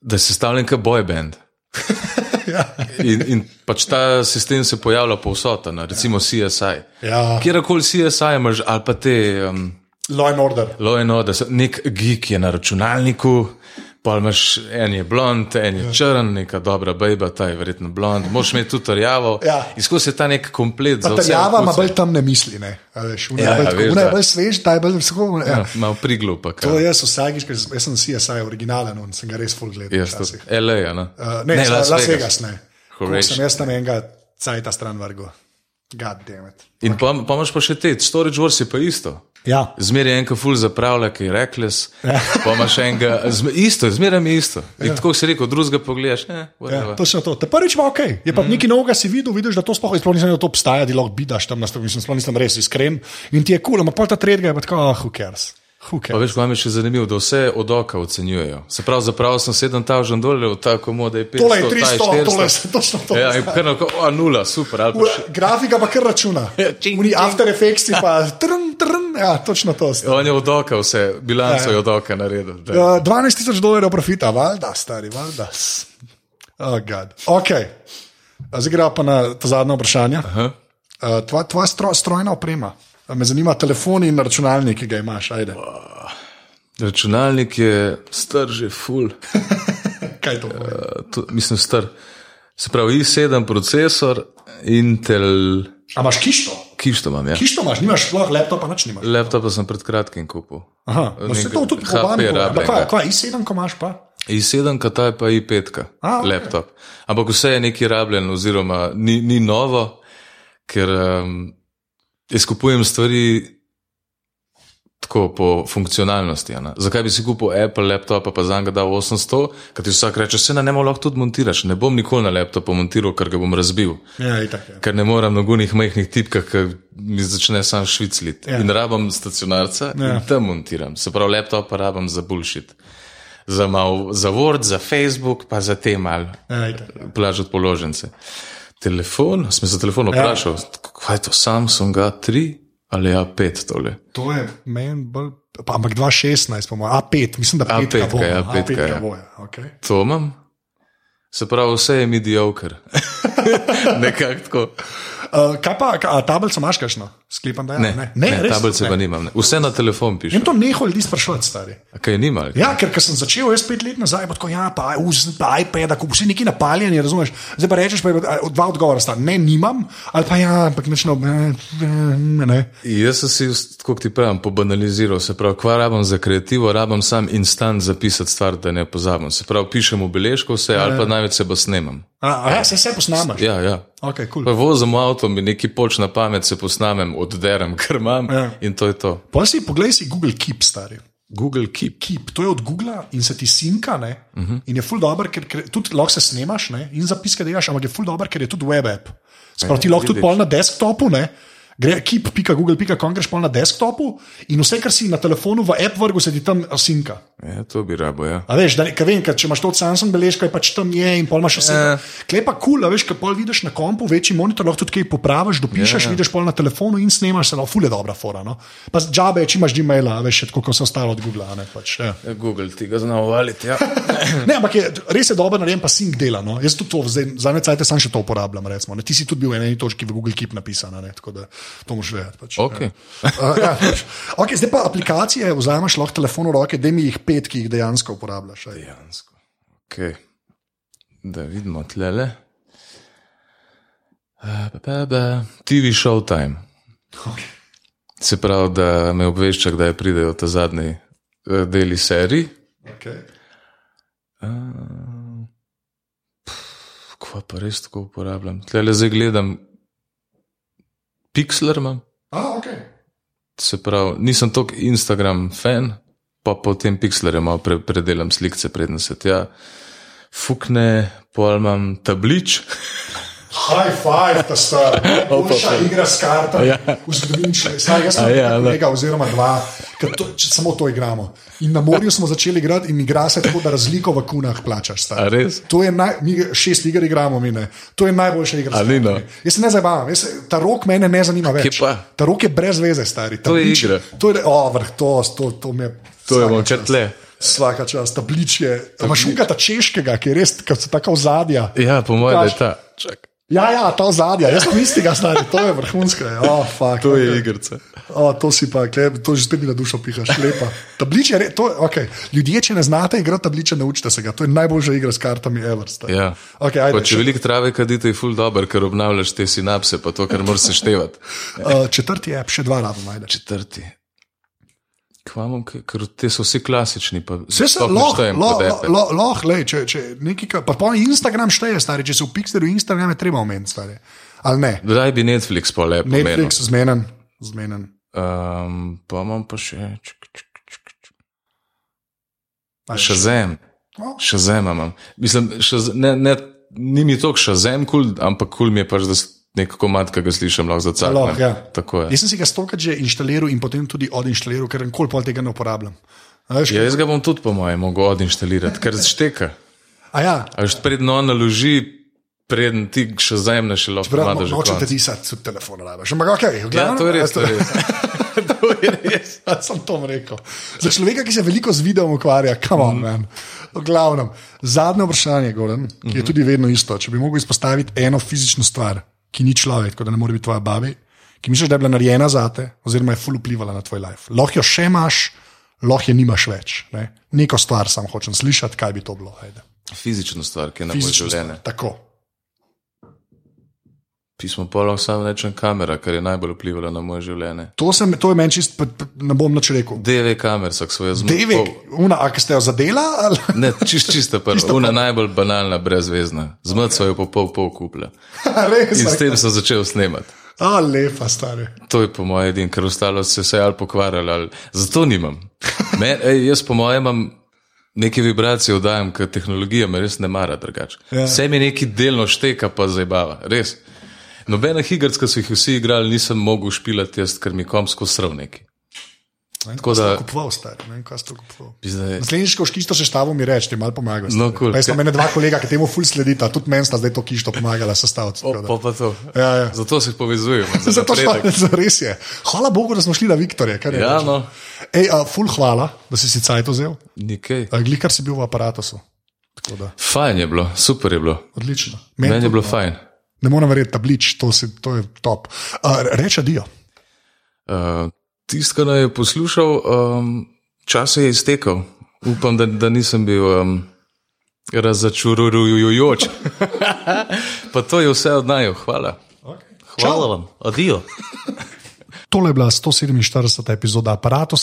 da je sestavljen kot boy band.
Ja.
In, in pač ta sistem se pojavlja povsod, ne, recimo CSI.
Ja.
Kjerkoli CSI imaš, ali pa te um,
Law and order.
Law and Order, nek geek je na računalniku, pa imaš en je blond, en je črn, neka dobra bejba, ta je verjetno blond, moš imeti tudi rjavo.
Ja.
Skozi je ta nek komplet za vse.
Taljava ima
okuse.
bolj misli. Ne? Veš, una
Ja,
je bolj
ja, veš,
una je
da.
bolj svež, ta je bolj tako. Ja.
Ja, malo priglu pa
To
kaj.
jaz vsakič, ker jaz sem CSI originalen in sem ga res full gledal.
Jaz tudi. LA, ne?
Uh, ne, ne Las, Las Vegas, ne. Ko
Horatio.
sem jaz tam enega cajta stran vrgel. God damn it.
In pa, pa imaš pa še te, Storage Wars je pa isto.
Ja.
Zmeraj je enka ful zapravlja, ki je rekles, pa imaš enega, zme, isto, zmeraj je isto. In tako si rekel, drugega pogledaš, eh,
Ja, točno to. Te prvič pa ok, je pa mm. nekaj novega si videl, vidiš, da to sploh, sploh nisem vedel, da to obstaja, da lahko bidaš tam, na sto- mislim, sploh nisem res iskren in ti je kul, cool, ampak pol ta tretjega je pa tako, oh, who cares. Who
Pa veš, kaj mi je še zanimivo, da vse od oka ocenjujejo. Se pravi, zapravil sem 7000 dolarjev, tako moda je 500,
Tole je
ta
300,
400.
tole je točno to.
Ja, in kar na a nula, super. Pa še,
Grafika pa kar računa.
čing,
Uni
čing.
After Effects pa trn, trn, ja, točno to. sta.
on je od oka vse, bilanco
Ja.
je od oka naredil. da.
Uh, 12 tisoč dolarjev profita, valjda, stari, valjda. Oh, God. ok. Zdaj gremo pa na to zadnje vprašanje. Uh, tvoja tvoja stro, strojna oprema. Me zanima telefon in računalnik, ki ga imaš. Ajde.
Računalnik je star že full.
Kaj to pomeni?
Uh, to, mislim, star. Se pravi, i7 procesor, Intel,
A imaš kišto?
kišto imam, ja.
Kišto imaš, nimaš sploh laptopa, nič nimaš.
Laptop pa sem pred kratkim kupil.
Aha, no, se to tudi povabim.
rabljenega.
Kaj, kaj, i7, ko imaš pa?
I7, ta je pa i5,
A, ok.
laptop. Ampak vse je neki rabljen, oziroma ni, ni novo, ker um, jaz kupujem stvari tako po funkcionalnosti. ne. Zakaj bi si kupil Apple laptop, pa za njega dal 800, ker ti vsak reče, se na njemu lahko tudi montiraš. Ne bom nikoli na laptopu montiral, ker ga bom razbil.
Ja, itak. Ja.
Ker ne morem na gunih majhnih tipkah, ki mi začne sam švicliti.
Ja.
In rabam stacionarca
Ja.
in tam montiram. Se pravi, laptop pa rabam za bullshit. Za, mal, za Word, za Facebook, pa za te mal,
Ja, itak. Ja.
plažati položnice. Telefon, sem za telefon vprašal, ja. kaj je to Samsung A3 ali A5 tole.
To je meni bolj. Pa, ampak 2,16, po mojem, A5, mislim, da
A5,
5 bo.
ja,
no,
petka,
A5
ja.
bo, ja. Okay.
To imam. Se pravi, vse je mediocre. Nekako tako.
Uh, kaj pa, a tablico imaš kašno? Sklepam, da je.
Ne,
ne,
ne,
res,
tablice
ne.
pa nimam. Ne. Vse na telefon
In
pišem.
to neho ljudi sprašovati, stari.
A Kaj nima? ali?
Ja, ker ko sem začel, jaz pet let nazaj, tako, ja, pa, uz, pa iPad, ko vsi neki napaljeni, razumeš. Zdaj pa rečeš, pa dva odgovora sta, ne, nimam, ali pa ja, ampak nečno, ne, ne, ne.
Jaz sem si, kot ti pravim, pobanaliziral. Se pravi, kva rabim za kreativo, rabim sam instant zapisati stvar, da ne pozabim. Se pravi, pišem v beležko vse, ali pa največ se pa snemam.
A, a ja, se vse posnamaš.
Ja, ja.
Okay, cool.
Pa vozim avto, mi neki poč na pamet se posnamem, odderem, kar imam
Ja.
in to je to.
Pa si poglej si Google Keep, stari.
Google Keep.
Keep, to je od Google in se ti sinka, ne? Uh -huh. in je full dobro, ker, ker tudi lahko se snemaš ne? in zapiske delaš, ampak je full dobro, ker je tudi web app. Sprav ti lahko tudi pol na desktopu, ne? Gre keep.google.com, greš pol na desktopu in vse, kar si na telefonu v app vrgu, se ti tam sinka.
Ja, to bi rabo, ja.
A veš, da ne, ka vem, ker če imaš to od Samsung beležka, je pač tam je in pol imaš vse.
Ja.
Klepa kul, cool, veš, kaj pol vidiš na kompu, večji monitor, lahko tudi kaj popraviš, dopišeš,
Ja.
vidiš pol na telefonu in snemaš se, no, fule dobra fora. No. Pa džabe, če imaš Gmaila, veš, tako kot se ostalo od Google. a Ne, pač, ja.
Google ti ga zna uvaliti. Ja.
ne, ampak je, res je dobro narejen, pa sync dela. No. Jaz tudi to, zdaj, zadnje cajt sam še to uporabljam. Recimo, ne. Ti si tudi bil v eni točki v Google Keep napisan, a ne, tako da to moš vedeti. Pač,
Okay.
Uh, ja, pač. okay, zdaj pa aplikacije, vzameš lahko telefon v roke, da mi jih pet, ki jih dejansko uporabljaš. aj.
Dejansko. Okay. Da vidimo tlele. TV Showtime.
Okay.
Se pravi, da me obvešča, kdaj pridejo ta zadnji eh, deli seriji.
Okay.
Kva pa res tako uporabljam? Tlele zdaj gledam Pixlr imam.
Ah, okay.
Se pravi, nisem tok Instagram fan, pa potem Pixlerje malo pre, predelam slike, preden se tja fukne, pol imam tablič.
High five, ta star. Boljša igra s kartami.
Ja.
V zgodovini. Saj, jaz sem
ja, ne.
kolega, oziroma dva, to, če samo to igramo. In na morju smo začeli igrati in igra se tako, da razliko v kunah plačaš. To je naj, mi šest iger igramo, mi ne. To je najboljša igra. s
A ni, no?
Jaz se ne zabavam, jaz, ta rok mene ne zanima več. Ta rok je brez veze, stari.
To je
Tablič-
igra.
To je, oh, vrh, to, to, to mi je.
To je bom črtle.
Vsaka čas, tablič je. Imaš unga ta češkega, ki je res, kot so tako zadja.
Ja, po mojem, da je ta. Čak,
Ja, ja, ta zadnja, jaz sem istega stari, to je vrhunsko. je. Oh, fuck,
to je
okay.
igrica.
Oh, to si pa, klep, to že spet mi na dušo pihaš, lepa. Tablič je, re- to, okay. ljudje, če ne znate igrati tabliče, naučite se ga. To je najboljša igra s kartami, ever. stari.
Ja.
Okay, ajde,
Pa če veliko trave kadite, je ful dobr, ker obnavljaš te sinapse, pa to, kar moraš seštevati.
uh, četrti je, še dva rabim, ajde.
Četrti. Kvamom, ker te so vsi klasični.
Vse se lahko, lahko, lahko, če, če nekaj, ka- pa pa Instagram šteje, stari, če se v Pixelu Instagram je treba omeniti, stari. Ali ne?
Kdaj bi Netflix pa lepo menil?
Netflix zmenen, zmenen.
Um, pa imam pa še. Ček, ček, ček, ček.
Ajde,
Shazam.
No.
Shazam imam. Mislim, šaz, ne, ne, ni mi to Shazam kul, cool, ampak kul cool mi je pač, da nek komad, ki ga slišim, lahko
Lahko,
zacaknem.
ja. Jaz sem si ga stokrat že inštaliral in potem tudi odinštaliral, ker nikoli pol tega ne uporabljam. Veš,
Ja, jaz ga bom tudi, po mojem, mogel odinštalirati, ker šteka.
a ja,
A veš, predno naloži, preden ti še zajemne, še lahko
prav,
pomagaš.
no, nočem te disati, tudi telefon rabiš. Ampak ok,
Ja, to je res. To je res. to je res.
Ja, sem to rekel. Za človeka, ki se veliko z videom ukvarja, kam on, man. V glavnem, zadnje vprašanje, Goran, ki je tudi vedno isto. Če bi mogel izpostaviti eno fizično stvar, ki ni človek, tako da ne more biti tvoja babi, ki misliš, da je bila narejena za te, oziroma je ful vplivala na tvoj life. Lahko jo še imaš, lahko je nimaš več. Ne? Neko stvar sam hočem slišati, kaj bi to bilo. Ajde.
Fizična stvar, ki je na moje
Fizično
življenje.
stvar. Tako.
Pismo pa lahko samo rečem kamera, ker je najbolj vplivala na moje življenje.
To, sem, to je meni čist, pa- pa ne bom nič rekel.
DV kamer, sak svoje zmožnosti.
Devek, una, a ki ste jo zadela? Ali?
Ne, čist, čista prva, una najbolj banalna, brezvezna. Zmrt so jo po pol pol kupla.
Res,
In s tem sem začel snemati.
A, lepa, stari.
To je po mojem edin, ker ostalo se je ali pokvarjalo. Ali... Zato nimam. Men, ej, jaz po mojem imam neke vibracije, oddajam, ker tehnologija me res ne mara drugače.
Ja.
Vse mi neki delno šteka, pa zabava. Res. Nobena igra, ki so jih vsi igrali, nisem mogel špilati, jaz, ker mi komsko srv neki.
Tako
da-.
Kupoval, stari, ne kaj ste kupoval.
Zdaj,
Naslednjič, ko škisto seštavo mi reči, ti malo pomaga.
No, cool.
Jaz imam ene dva kolega, ki temu ful sledita, tudi meni sta zdaj to kišto pomagala sestaviti.
o, pa, pa to.
Ja, ja.
Zato se povezujemo. za
Zato što, res je. Hvala Bogu, da smo šli na Viktorje. je
Ja,
reči.
no,
Ej, uh, ful hvala, da si si cajt vzel.
nikaj.
Glikar si bil v aparatu.
Fajn je bilo, super je bilo.
odlično.
Meni je
tudi,
bilo
no.
fajn.
Ne morem verjeti, tablič, to, si, to je top. Uh, Reče dio.
Uh, Tisti, ki je poslušal, um, čas je iztekel. Upam, da, da nisem bil um, razočarujoč. pa to je vse od naju. Hvala.
Hvala vam, adijo.
Tole je bila 147. epizoda aparata.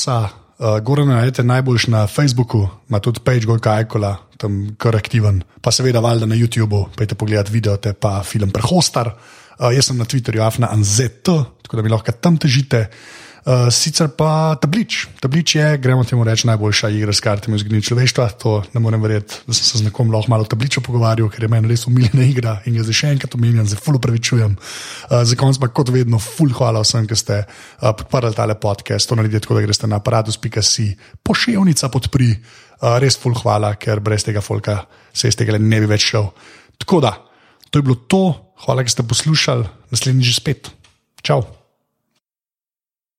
Uh, Goran najdete najboljš na Facebooku, ima tudi page Gorka Ajkola, tam kar aktiven, pa seveda valjda na YouTubu, pejte pogledat video, te pa film Prehostar. Uh, jaz sem na Twitterju Afna Anzet, tako da mi lahko tam težite. Uh, sicer pa tablič. Tablič je, gremo temu reči, najboljša igra s kartami v zgodovini človeštva. To ne morem verjeti, da sem se z nekom lahko malo tabličo pogovarjal, ker je meni res umiljena igra in ga zdaj še enkrat omenjam, zelo ful upravičujem. Uh, za konec pa kot vedno, ful hvala vsem, ki ste uh, podprli tale podcast. To naredite tako, da greste na aparatus.si, pošiljnica podpri. Uh, res ful hvala, ker brez tega folka se iz tega ne bi več šel. Tako da, to je bilo to. Hvala, da ste poslušali, naslednjič spet. Čau!